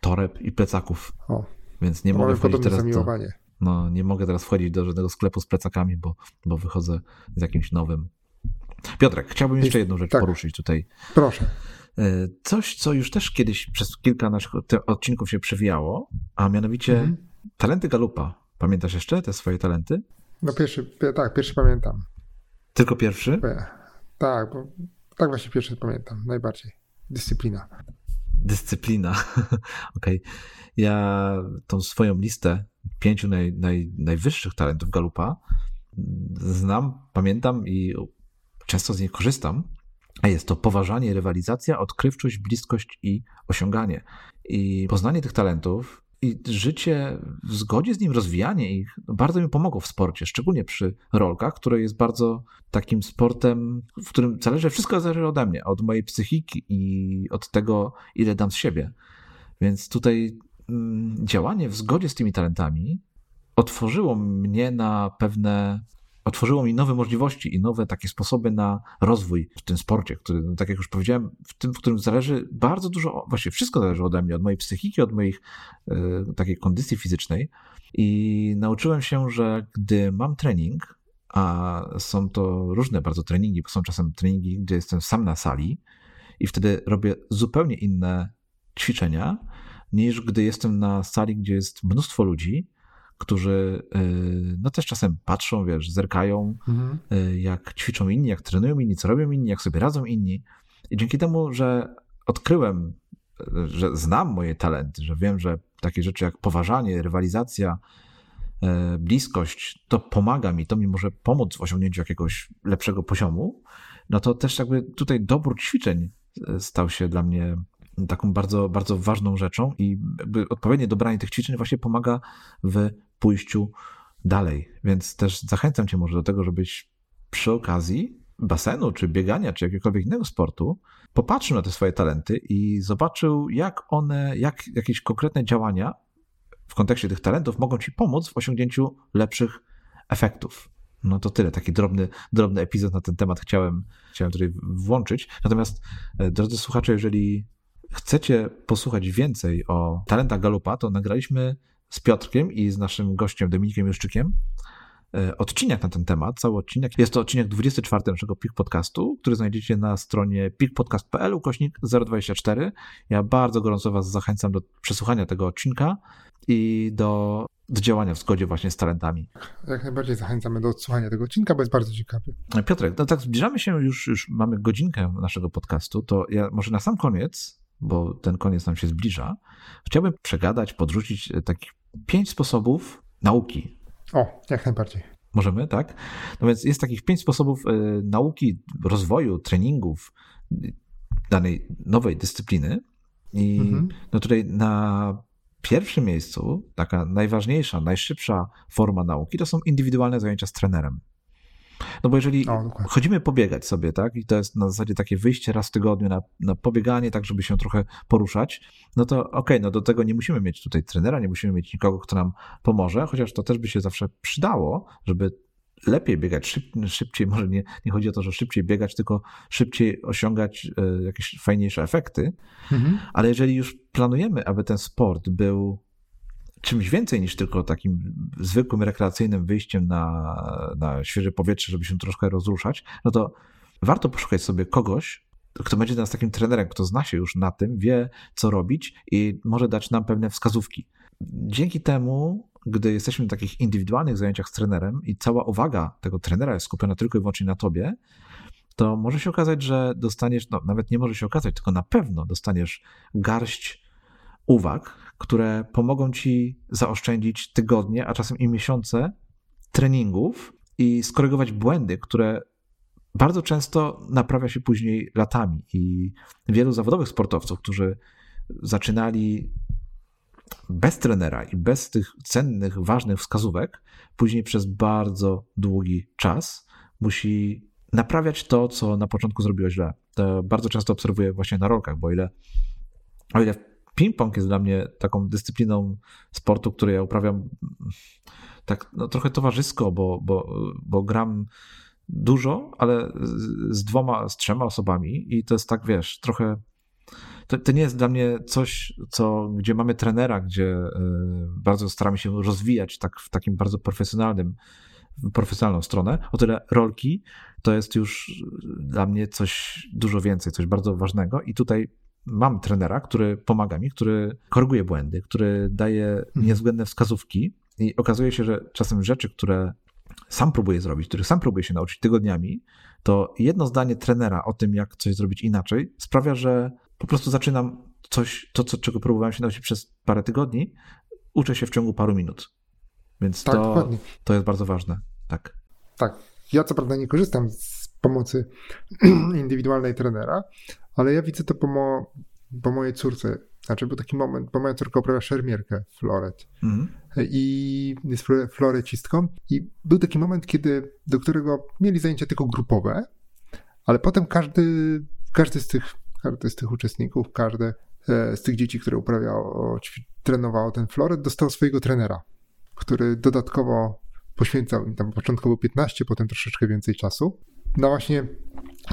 Speaker 1: toreb i plecaków. O. Więc nie mogę wchodzić teraz do, no, nie mogę teraz wchodzić do żadnego sklepu z plecakami, bo, bo wychodzę z jakimś nowym. Piotrek, chciałbym jeszcze jedną rzecz tak. poruszyć tutaj.
Speaker 2: Proszę.
Speaker 1: E, coś, co już też kiedyś przez kilka naszych odcinków się przewijało, a mianowicie mhm. talenty Galupa. Pamiętasz jeszcze te swoje talenty?
Speaker 2: No pierwszy, tak, pierwszy pamiętam.
Speaker 1: Tylko pierwszy?
Speaker 2: Tak, bo tak właśnie pierwszy pamiętam, najbardziej. Dyscyplina.
Speaker 1: Dyscyplina. Okej. Okay. Ja tą swoją listę pięciu naj, naj, najwyższych talentów Galupa znam, pamiętam i często z niej korzystam. A jest to poważanie, rywalizacja, odkrywczość, bliskość i osiąganie. I poznanie tych talentów i życie w zgodzie z nim, rozwijanie ich bardzo mi pomogło w sporcie, szczególnie przy rolkach, które jest bardzo takim sportem, w którym zależy, wszystko zależy ode mnie, od mojej psychiki i od tego, ile dam z siebie. Więc tutaj mm, działanie w zgodzie z tymi talentami otworzyło mnie na pewne otworzyło mi nowe możliwości i nowe takie sposoby na rozwój w tym sporcie, który, tak jak już powiedziałem, w tym, w którym zależy bardzo dużo, właściwie wszystko zależy ode mnie, od mojej psychiki, od moich y, takiej kondycji fizycznej. I nauczyłem się, że gdy mam trening, a są to różne bardzo treningi, bo są czasem treningi, gdzie jestem sam na sali i wtedy robię zupełnie inne ćwiczenia, niż gdy jestem na sali, gdzie jest mnóstwo ludzi którzy y, no też czasem patrzą, wiesz, zerkają, mhm. Y, jak ćwiczą inni, jak trenują inni, co robią inni, jak sobie radzą inni. I dzięki temu, że odkryłem, że znam moje talenty, że wiem, że takie rzeczy jak poważanie, rywalizacja, y, bliskość, to pomaga mi, to mi może pomóc w osiągnięciu jakiegoś lepszego poziomu, no to też jakby tutaj dobór ćwiczeń stał się dla mnie taką bardzo, bardzo ważną rzeczą i odpowiednie dobranie tych ćwiczeń właśnie pomaga w pójściu dalej. Więc też zachęcam Cię może do tego, żebyś przy okazji basenu, czy biegania, czy jakiegokolwiek innego sportu, popatrzył na te swoje talenty i zobaczył, jak one, jak jakieś konkretne działania w kontekście tych talentów mogą Ci pomóc w osiągnięciu lepszych efektów. No to tyle, taki drobny, drobny epizod na ten temat chciałem, chciałem tutaj włączyć. Natomiast, e, drodzy słuchacze, jeżeli chcecie posłuchać więcej o talentach Galupa, to nagraliśmy z Piotrkiem i z naszym gościem Dominikiem Juszczykiem e, odcinek na ten temat, cały odcinek. Jest to odcinek 24 naszego PIK Podcastu, który znajdziecie na stronie pikpodcast.pl ukośnik 024. Ja bardzo gorąco Was zachęcam do przesłuchania tego odcinka i do, do działania w zgodzie właśnie z talentami.
Speaker 2: Jak najbardziej zachęcamy do odsłuchania tego odcinka, bo jest bardzo ciekawy.
Speaker 1: Piotrek, no tak zbliżamy się już, już mamy godzinkę naszego podcastu, to ja może na sam koniec, bo ten koniec nam się zbliża, chciałbym przegadać, podrzucić takich pięć sposobów nauki.
Speaker 2: O, jak najbardziej.
Speaker 1: Możemy, tak? No więc jest takich pięć sposobów y, nauki, rozwoju, treningów danej nowej dyscypliny. I mhm. no tutaj na pierwszym miejscu, taka najważniejsza, najszybsza forma nauki, to są indywidualne zajęcia z trenerem. No bo jeżeli o, chodzimy pobiegać sobie, tak, i to jest na zasadzie takie wyjście raz w tygodniu na, na pobieganie, tak, żeby się trochę poruszać, no to okej, okay, no do tego nie musimy mieć tutaj trenera, nie musimy mieć nikogo, kto nam pomoże, chociaż to też by się zawsze przydało, żeby lepiej biegać, szyb, szybciej, może nie, nie chodzi o to, że szybciej biegać, tylko szybciej osiągać e, jakieś fajniejsze efekty. Mhm. Ale jeżeli już planujemy, aby ten sport był czymś więcej niż tylko takim zwykłym rekreacyjnym wyjściem na, na świeże powietrze, żeby się troszkę rozruszać, no to warto poszukać sobie kogoś, kto będzie nas takim trenerem, kto zna się już na tym, wie co robić i może dać nam pewne wskazówki. Dzięki temu, gdy jesteśmy w takich indywidualnych zajęciach z trenerem i cała uwaga tego trenera jest skupiona tylko i wyłącznie na tobie, to może się okazać, że dostaniesz, no nawet nie może się okazać, tylko na pewno dostaniesz garść uwag, które pomogą ci zaoszczędzić tygodnie, a czasem i miesiące treningów i skorygować błędy, które bardzo często naprawia się później latami. I wielu zawodowych sportowców, którzy zaczynali bez trenera i bez tych cennych, ważnych wskazówek, później przez bardzo długi czas musi naprawiać to, co na początku zrobiło źle. To bardzo często obserwuję właśnie na rolkach, bo ile, o ile ping-pong jest dla mnie taką dyscypliną sportu, której ja uprawiam tak no, trochę towarzysko, bo, bo, bo gram dużo, ale z dwoma, z trzema osobami i to jest tak, wiesz, trochę to, to, nie jest dla mnie coś, co, gdzie mamy trenera, gdzie e, bardzo staramy się rozwijać tak, w takim bardzo profesjonalnym, profesjonalną stronę. O tyle rolki to jest już dla mnie coś dużo więcej, coś bardzo ważnego i tutaj mam trenera, który pomaga mi, który koryguje błędy, który daje mhm. niezbędne wskazówki i okazuje się, że czasem rzeczy, które sam próbuję zrobić, których sam próbuję się nauczyć tygodniami, to jedno zdanie trenera o tym, jak coś zrobić inaczej, sprawia, że po prostu zaczynam coś, to, co, czego próbowałem się nauczyć przez parę tygodni, uczę się w ciągu paru minut. Więc tak, to, to jest bardzo ważne. Tak.
Speaker 2: Tak. Ja co prawda nie korzystam z pomocy indywidualnej trenera, ale ja widzę to po, mo, po mojej córce. Znaczy był taki moment, bo moja córka uprawia szermierkę, floret. Mm. I jest florecistką. I był taki moment, kiedy, do którego mieli zajęcia tylko grupowe, ale potem każdy, każdy z tych każdy z tych uczestników, każde e, z tych dzieci, które uprawiało, trenowało ten floret, dostał swojego trenera, który dodatkowo poświęcał im tam początkowo 15, potem troszeczkę więcej czasu na właśnie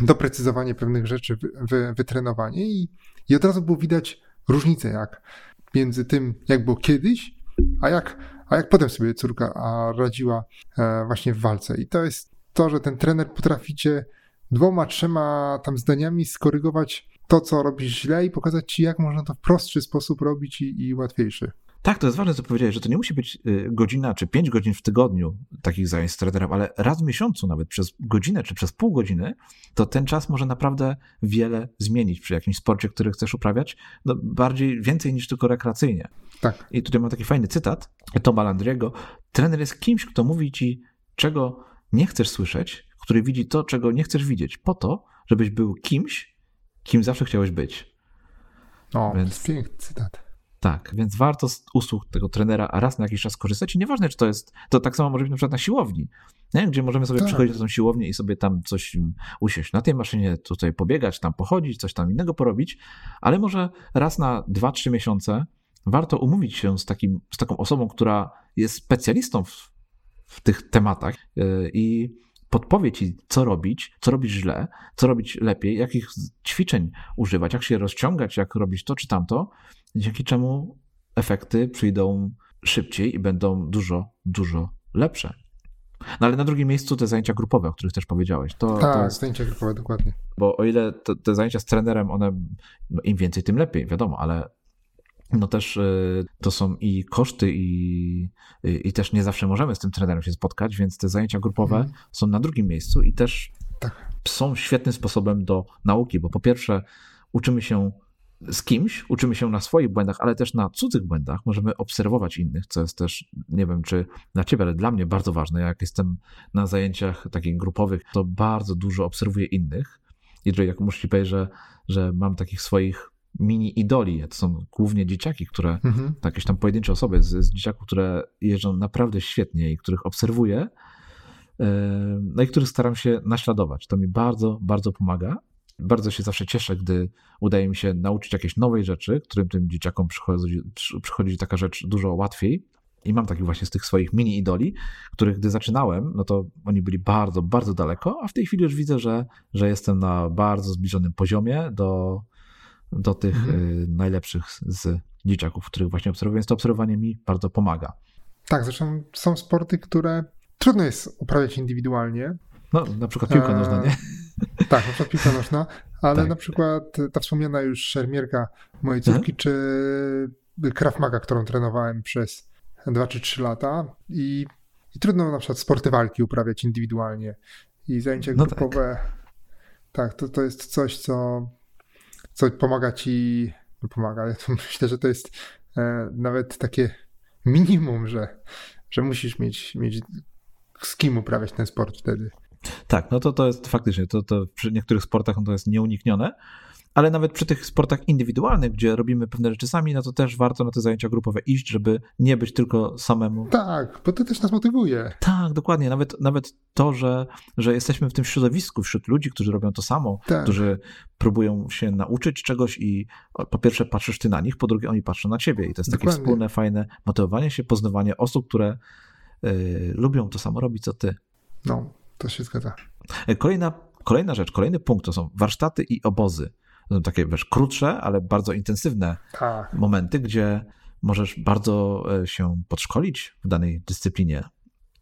Speaker 2: doprecyzowanie pewnych rzeczy, wy, wy, wytrenowanie i, i od razu było widać różnicę jak między tym, jak było kiedyś, a jak, a jak potem sobie córka radziła e, właśnie w walce. I to jest to, że ten trener potrafi cię dwoma, trzema tam zdaniami skorygować to, co robisz źle i pokazać ci, jak można to w prostszy sposób robić i, i łatwiejszy.
Speaker 1: Tak, to jest ważne, co powiedziałeś, że to nie musi być y, godzina czy pięć godzin w tygodniu takich zajęć z trenerem, ale raz w miesiącu, nawet przez godzinę czy przez pół godziny, to ten czas może naprawdę wiele zmienić przy jakimś sporcie, który chcesz uprawiać, no bardziej, więcej niż tylko rekreacyjnie.
Speaker 2: Tak.
Speaker 1: I tutaj mam taki fajny cytat Toma Landriego. Trener jest kimś, kto mówi ci, czego nie chcesz słyszeć, który widzi to, czego nie chcesz widzieć, po to, żebyś był kimś, kim zawsze chciałeś być.
Speaker 2: O, więc piękny cytat.
Speaker 1: Tak, więc warto z usług tego trenera raz na jakiś czas korzystać i nieważne, czy to jest, to tak samo może być na przykład na siłowni, nie? gdzie możemy sobie tak. przychodzić na tą siłownię i sobie tam coś usiąść na tej maszynie, tutaj pobiegać, tam pochodzić, coś tam innego porobić, ale może raz na dwa, trzy miesiące warto umówić się z, takim, z taką osobą, która jest specjalistą w, w tych tematach yy, i podpowie ci, co robić, co robić źle, co robić lepiej, jakich ćwiczeń używać, jak się rozciągać, jak robić to czy tamto, dzięki czemu efekty przyjdą szybciej i będą dużo, dużo lepsze. No ale na drugim miejscu te zajęcia grupowe, o których też powiedziałeś. To,
Speaker 2: tak,
Speaker 1: to
Speaker 2: jest, zajęcia grupowe, dokładnie.
Speaker 1: Bo o ile te, te zajęcia z trenerem, one no im więcej, tym lepiej, wiadomo, ale no też y, to są i koszty, i, i też nie zawsze możemy z tym trenerem się spotkać, więc te zajęcia grupowe mm. są na drugim miejscu i też tak. są świetnym sposobem do nauki, bo po pierwsze uczymy się z kimś, uczymy się na swoich błędach, ale też na cudzych błędach. Możemy obserwować innych, co jest też, nie wiem, czy dla ciebie, ale dla mnie bardzo ważne. Jak jestem na zajęciach takich grupowych, to bardzo dużo obserwuję innych. I jak muszę ci powiedzieć, że, że mam takich swoich mini idoli. To są głównie dzieciaki, które, mhm. jakieś tam pojedyncze osoby z, z dzieciaków, które jeżdżą naprawdę świetnie i których obserwuję, e, no i których staram się naśladować. To mi bardzo, bardzo pomaga. Bardzo się zawsze cieszę, gdy udaje mi się nauczyć jakiejś nowej rzeczy, którym tym dzieciakom przychodzi, przychodzi taka rzecz dużo łatwiej. I mam takich właśnie z tych swoich mini idoli, których gdy zaczynałem, no to oni byli bardzo, bardzo daleko, a w tej chwili już widzę, że, że jestem na bardzo zbliżonym poziomie do, do tych mhm. Y, najlepszych z dzieciaków, których właśnie obserwuję, więc to obserwowanie mi bardzo pomaga.
Speaker 2: Tak, zresztą są sporty, które trudno jest uprawiać indywidualnie.
Speaker 1: No, na przykład piłka nożna, nie?
Speaker 2: Tak, na przykład piłka nożna, ale tak. na przykład ta wspomniana już szermierka mojej córki, mhm. czy Krav Maga, którą trenowałem przez 2 czy 3 lata i, i trudno na przykład sporty walki uprawiać indywidualnie i zajęcia no grupowe. Tak. tak, to, to jest coś, co co pomaga ci, no pomaga, ale to myślę, że to jest e, nawet takie minimum, że, że musisz mieć, mieć z kim uprawiać ten sport wtedy.
Speaker 1: Tak, no to to jest faktycznie, to, to przy niektórych sportach to jest nieuniknione ale nawet przy tych sportach indywidualnych, gdzie robimy pewne rzeczy sami, no to też warto na te zajęcia grupowe iść, żeby nie być tylko samemu.
Speaker 2: Tak, bo to też nas motywuje.
Speaker 1: Tak, dokładnie. Nawet, nawet to, że, że jesteśmy w tym środowisku, wśród ludzi, którzy robią to samo, tak. którzy próbują się nauczyć czegoś i po pierwsze patrzysz ty na nich, po drugie oni patrzą na ciebie i to jest dokładnie. takie wspólne, fajne motywowanie się, poznawanie osób, które y, lubią to samo robić, co ty.
Speaker 2: No, to się zgadza.
Speaker 1: Kolejna, kolejna rzecz, kolejny punkt to są warsztaty i obozy są takie, wiesz, krótsze, ale bardzo intensywne tak. momenty, gdzie możesz bardzo e, się podszkolić w danej dyscyplinie.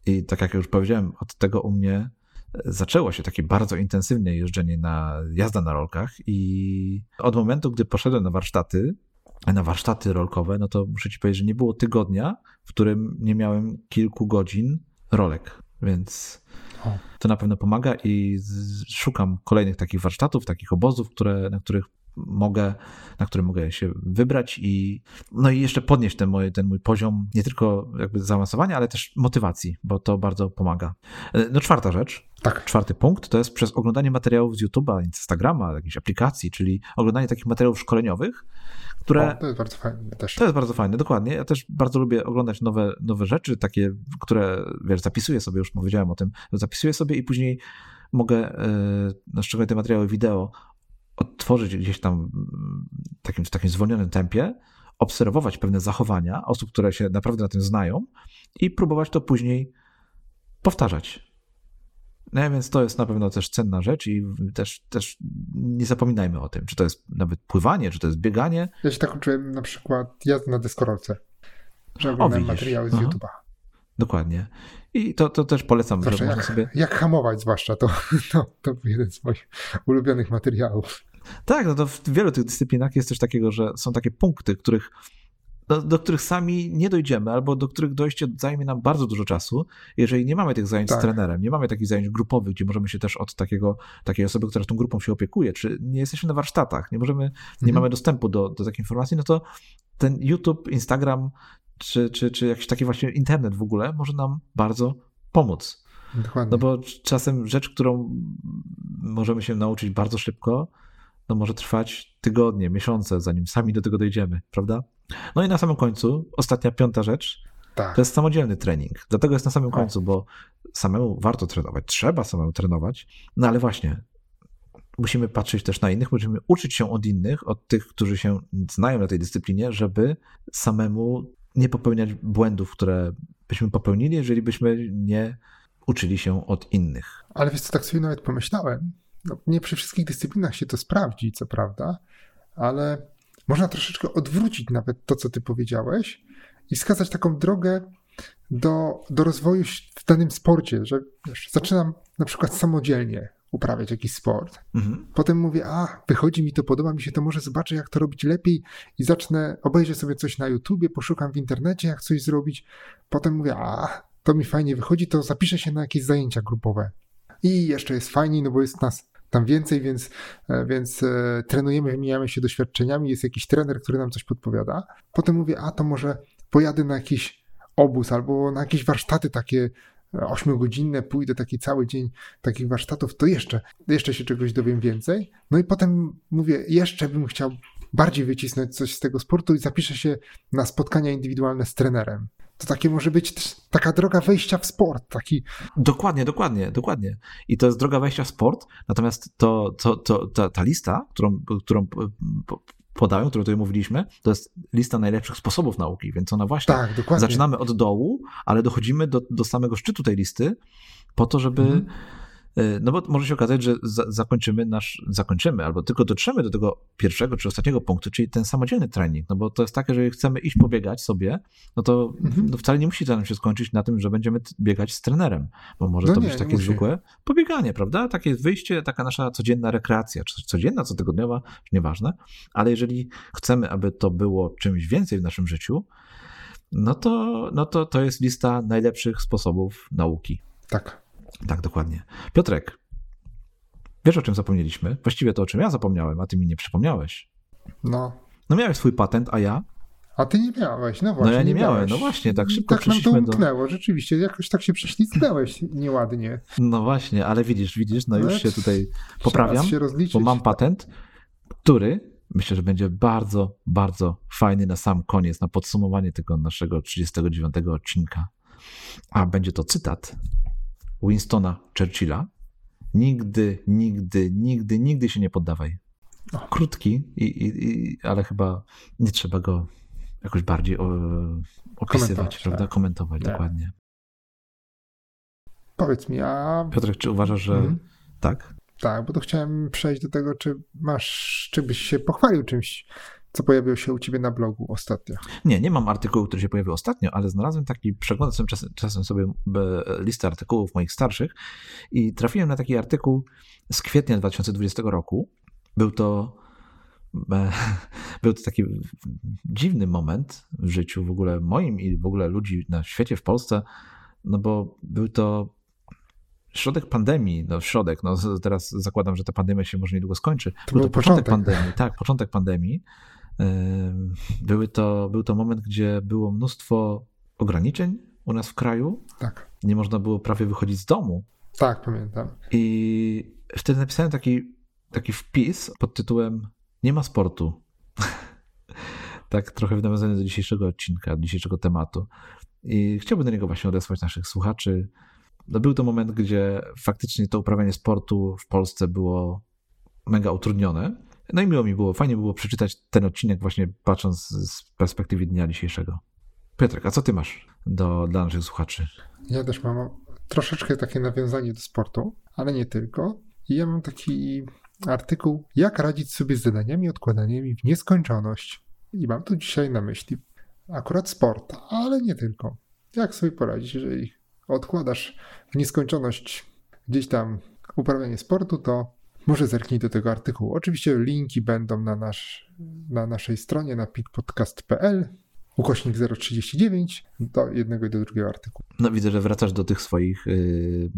Speaker 1: I tak jak już powiedziałem, od tego u mnie e, zaczęło się takie bardzo intensywne jeżdżenie na jazda na rolkach i od momentu, gdy poszedłem na warsztaty, na warsztaty rolkowe, no to muszę ci powiedzieć, że nie było tygodnia, w którym nie miałem kilku godzin rolek. Więc to na pewno pomaga i szukam kolejnych takich warsztatów, takich obozów, które, na których mogę, na które mogę się wybrać i no i jeszcze podnieść ten mój, ten mój poziom nie tylko jakby zaawansowania, ale też motywacji, bo to bardzo pomaga. E, no czwarta rzecz, tak. czwarty punkt, to jest przez oglądanie materiałów z YouTube'a, Instagrama, jakiejś aplikacji, czyli oglądanie takich materiałów szkoleniowych, które...
Speaker 2: O, to jest bardzo fajne też.
Speaker 1: To jest bardzo fajne, dokładnie. Ja też bardzo lubię oglądać nowe, nowe rzeczy, takie, które, wiesz, zapisuję sobie, już powiedziałem o tym, zapisuję sobie i później mogę, na szczególnie te materiały wideo, odtworzyć gdzieś tam takim, w takim zwolnionym tempie, obserwować pewne zachowania osób, które się naprawdę na tym znają i próbować to później powtarzać. No więc to jest na pewno też cenna rzecz i też, też nie zapominajmy o tym, czy to jest nawet pływanie, czy to jest bieganie.
Speaker 2: Ja się tak uczyłem na przykład jazdy na deskorolce, że oglądam materiały z YouTube'a.
Speaker 1: Dokładnie. I to, to też polecam,
Speaker 2: że jak, sobie... Jak hamować zwłaszcza, to, to, to jeden z moich ulubionych materiałów.
Speaker 1: Tak, no to w wielu tych dyscyplinach jest coś takiego, że są takie punkty, których do, do, których sami nie dojdziemy, albo do których dojście zajmie nam bardzo dużo czasu, jeżeli nie mamy tych zajęć tak. z trenerem, nie mamy takich zajęć grupowych, gdzie możemy się też od takiego, takiej osoby, która tą grupą się opiekuje, czy nie jesteśmy na warsztatach, nie możemy, nie mhm. mamy dostępu do, do takiej informacji, no to ten YouTube, Instagram, czy, czy, czy jakiś taki właśnie internet w ogóle może nam bardzo pomóc. Dokładnie. No bo czasem rzecz, którą możemy się nauczyć bardzo szybko, no może trwać tygodnie, miesiące, zanim sami do tego dojdziemy, prawda? No i na samym końcu, ostatnia, piąta rzecz, tak. to jest samodzielny trening. Dlatego jest na samym końcu, bo samemu warto trenować, trzeba samemu trenować, no ale właśnie, musimy patrzeć też na innych, musimy uczyć się od innych, od tych, którzy się znają na tej dyscyplinie, żeby samemu nie popełniać błędów, które byśmy popełnili, jeżeli byśmy nie uczyli się od innych.
Speaker 2: Ale wiesz co, tak sobie nawet pomyślałem, no, nie przy wszystkich dyscyplinach się to sprawdzi, co prawda, ale można troszeczkę odwrócić nawet to, co ty powiedziałeś i wskazać taką drogę do, do rozwoju w danym sporcie, że wiesz, zaczynam na przykład samodzielnie uprawiać jakiś sport. Mhm. Potem mówię, a wychodzi mi to, podoba mi się to, może zobaczę jak to robić lepiej i zacznę, obejrzę sobie coś na YouTubie, poszukam w internecie jak coś zrobić. Potem mówię, a to mi fajnie wychodzi, to zapiszę się na jakieś zajęcia grupowe. I jeszcze jest fajniej, no bo jest nas tam więcej, więc, e, więc e, trenujemy, wymieniamy się doświadczeniami, jest jakiś trener, który nam coś podpowiada. Potem mówię, a to może pojadę na jakiś obóz albo na jakieś warsztaty takie ośmiogodzinne, pójdę taki cały dzień takich warsztatów, to jeszcze, jeszcze się czegoś dowiem więcej. No i potem mówię, jeszcze bym chciał bardziej wycisnąć coś z tego sportu i zapiszę się na spotkania indywidualne z trenerem. To takie może być też taka droga wejścia w sport. Taki...
Speaker 1: Dokładnie, dokładnie, dokładnie. I to jest droga wejścia w sport, natomiast to, to, to, ta, ta lista, którą, którą podają, którą tutaj mówiliśmy, to jest lista najlepszych sposobów nauki, więc ona właśnie,
Speaker 2: tak, dokładnie.
Speaker 1: zaczynamy od dołu, ale dochodzimy do, do samego szczytu tej listy po to, żeby mhm no bo może się okazać, że za, zakończymy nasz, zakończymy albo tylko dotrzemy do tego pierwszego czy ostatniego punktu, czyli ten samodzielny trening, no bo to jest takie, że jeżeli chcemy iść pobiegać sobie, no to mhm. no wcale nie musi to nam się skończyć na tym, że będziemy biegać z trenerem, bo może no to nie, być takie zwykłe pobieganie, prawda? Takie wyjście, taka nasza codzienna rekreacja, czy codzienna, cotygodniowa, nieważne, ale jeżeli chcemy, aby to było czymś więcej w naszym życiu, no to, no to to jest lista najlepszych sposobów nauki.
Speaker 2: Tak.
Speaker 1: Tak, dokładnie. Piotrek, wiesz o czym zapomnieliśmy? Właściwie to, o czym ja zapomniałem, a ty mi nie przypomniałeś.
Speaker 2: No.
Speaker 1: No miałeś swój patent, a ja?
Speaker 2: A ty nie miałeś, no właśnie.
Speaker 1: No ja nie,
Speaker 2: nie
Speaker 1: miałem,
Speaker 2: miałeś.
Speaker 1: no właśnie, tak szybko
Speaker 2: tak nam to umknęło,
Speaker 1: do...
Speaker 2: rzeczywiście, jakoś tak się prześlizgnąłeś nieładnie.
Speaker 1: No właśnie, ale widzisz, widzisz, no już się tutaj poprawiam,
Speaker 2: się
Speaker 1: bo mam patent, który myślę, że będzie bardzo, bardzo fajny na sam koniec, na podsumowanie tego naszego 39 odcinka. A będzie to cytat Winstona Churchilla. Nigdy, nigdy, nigdy, nigdy się nie poddawaj. Krótki, i, i, i, ale chyba nie trzeba go jakoś bardziej o, opisywać, Komentować, prawda? Tak. Komentować, tak. dokładnie.
Speaker 2: Powiedz mi, a...
Speaker 1: Piotrek, czy uważasz, że mhm. tak?
Speaker 2: Tak, bo to chciałem przejść do tego, czy masz, czy byś się pochwalił czymś co pojawiło się u ciebie na blogu ostatnio.
Speaker 1: Nie, nie mam artykułu, który się pojawił ostatnio, ale znalazłem taki, przeglądałem czasem, czasem sobie listę artykułów moich starszych i trafiłem na taki artykuł z kwietnia 2020 roku. Był to e, był to taki dziwny moment w życiu w ogóle moim i w ogóle ludzi na świecie, w Polsce, no bo był to środek pandemii, no środek, no teraz zakładam, że ta pandemia się może niedługo skończy.
Speaker 2: To był,
Speaker 1: to
Speaker 2: początek.
Speaker 1: początek pandemii, tak, początek pandemii. Były to, był to moment, gdzie było mnóstwo ograniczeń u nas w kraju.
Speaker 2: Tak.
Speaker 1: Nie można było prawie wychodzić z domu.
Speaker 2: Tak, pamiętam.
Speaker 1: I wtedy napisałem taki, taki wpis pod tytułem Nie ma sportu. tak trochę w nawiązaniu do dzisiejszego odcinka, do dzisiejszego tematu. I chciałbym do niego właśnie odesłać naszych słuchaczy. No był to moment, gdzie faktycznie to uprawianie sportu w Polsce było mega utrudnione. No i miło mi było, fajnie było przeczytać ten odcinek właśnie patrząc z perspektywy dnia dzisiejszego. Piotrek, a co ty masz do, dla naszych słuchaczy?
Speaker 2: Ja też mam troszeczkę takie nawiązanie do sportu, ale nie tylko. I ja mam taki artykuł, jak radzić sobie z zadaniami odkładanymi w nieskończoność. I mam tu dzisiaj na myśli akurat sport, ale nie tylko. Jak sobie poradzić, jeżeli odkładasz w nieskończoność gdzieś tam uprawianie sportu, to może zerknij do tego artykułu. Oczywiście linki będą na, nasz, na naszej stronie na pikpodcast.pl ukośnik 039 do jednego i do drugiego artykułu.
Speaker 1: No widzę, że wracasz do tych swoich y,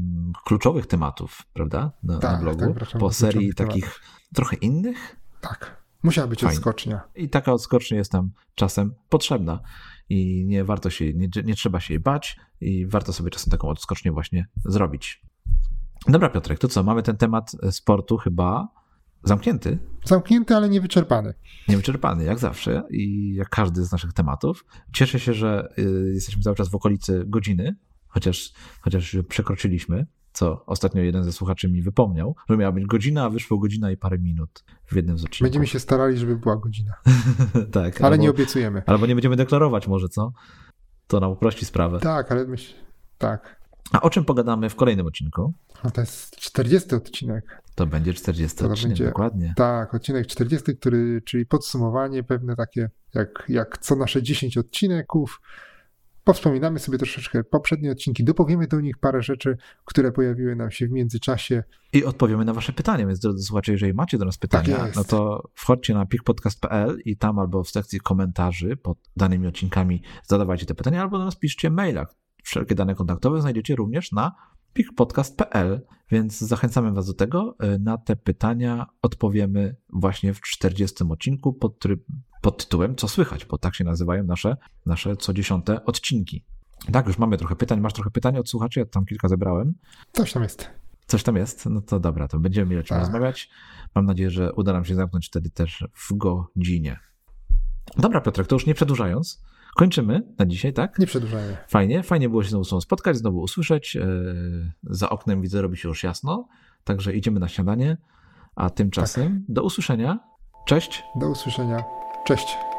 Speaker 1: kluczowych tematów, prawda? Na, tak, na blogu. Tak, po serii takich tematów. trochę innych.
Speaker 2: Tak. Musiała być Fajnie. odskocznia.
Speaker 1: I taka odskocznia jest nam czasem potrzebna. I nie warto się, nie, nie trzeba się jej bać i warto sobie czasem taką odskocznię właśnie zrobić. Dobra, Piotrek, to co? Mamy ten temat sportu chyba zamknięty.
Speaker 2: Zamknięty, ale niewyczerpany.
Speaker 1: Niewyczerpany, jak zawsze i jak każdy z naszych tematów. Cieszę się, że y, jesteśmy cały czas w okolicy godziny, chociaż, chociaż przekroczyliśmy, co ostatnio jeden ze słuchaczy mi wypomniał, że miała być godzina, a wyszło godzina i parę minut w jednym z odcinków.
Speaker 2: Będziemy się starali, żeby była godzina.
Speaker 1: tak.
Speaker 2: Ale albo, nie obiecujemy.
Speaker 1: Albo nie będziemy deklarować może, co? To nam uprości sprawę.
Speaker 2: Tak, ale myśl, tak.
Speaker 1: A o czym pogadamy w kolejnym odcinku?
Speaker 2: No to jest 40 odcinek.
Speaker 1: To będzie 40 to odcinek, będzie, dokładnie.
Speaker 2: Tak, odcinek 40, który, czyli podsumowanie pewne takie, jak, jak co nasze 10 odcinków. Powspominamy sobie troszeczkę poprzednie odcinki, dopowiemy do nich parę rzeczy, które pojawiły nam się w międzyczasie.
Speaker 1: I odpowiemy na wasze pytania, więc drodzy słuchacze, jeżeli macie do nas pytania, tak no to wchodźcie na pikpodcast.pl i tam albo w sekcji komentarzy pod danymi odcinkami zadawajcie te pytania, albo do nas piszcie maila, Wszelkie dane kontaktowe znajdziecie również na pikpodcast.pl, więc zachęcamy Was do tego. Na te pytania odpowiemy właśnie w 40 odcinku pod, pod tytułem Co słychać, bo tak się nazywają nasze, nasze co dziesiąte odcinki. Tak, już mamy trochę pytań. Masz trochę pytań od słuchaczy? Ja tam kilka zebrałem.
Speaker 2: Coś tam jest.
Speaker 1: Coś tam jest? No to dobra, to będziemy mieli o czym tak. rozmawiać. Mam nadzieję, że uda nam się zamknąć wtedy też w godzinie. Dobra, Piotrek, to już nie przedłużając, kończymy na dzisiaj, tak?
Speaker 2: Nie przedłużajmy.
Speaker 1: Fajnie, fajnie było się znowu spotkać, znowu usłyszeć. E, za oknem widzę, robi się już jasno, także idziemy na śniadanie. A tymczasem tak. do usłyszenia. Cześć.
Speaker 2: Do usłyszenia. Cześć.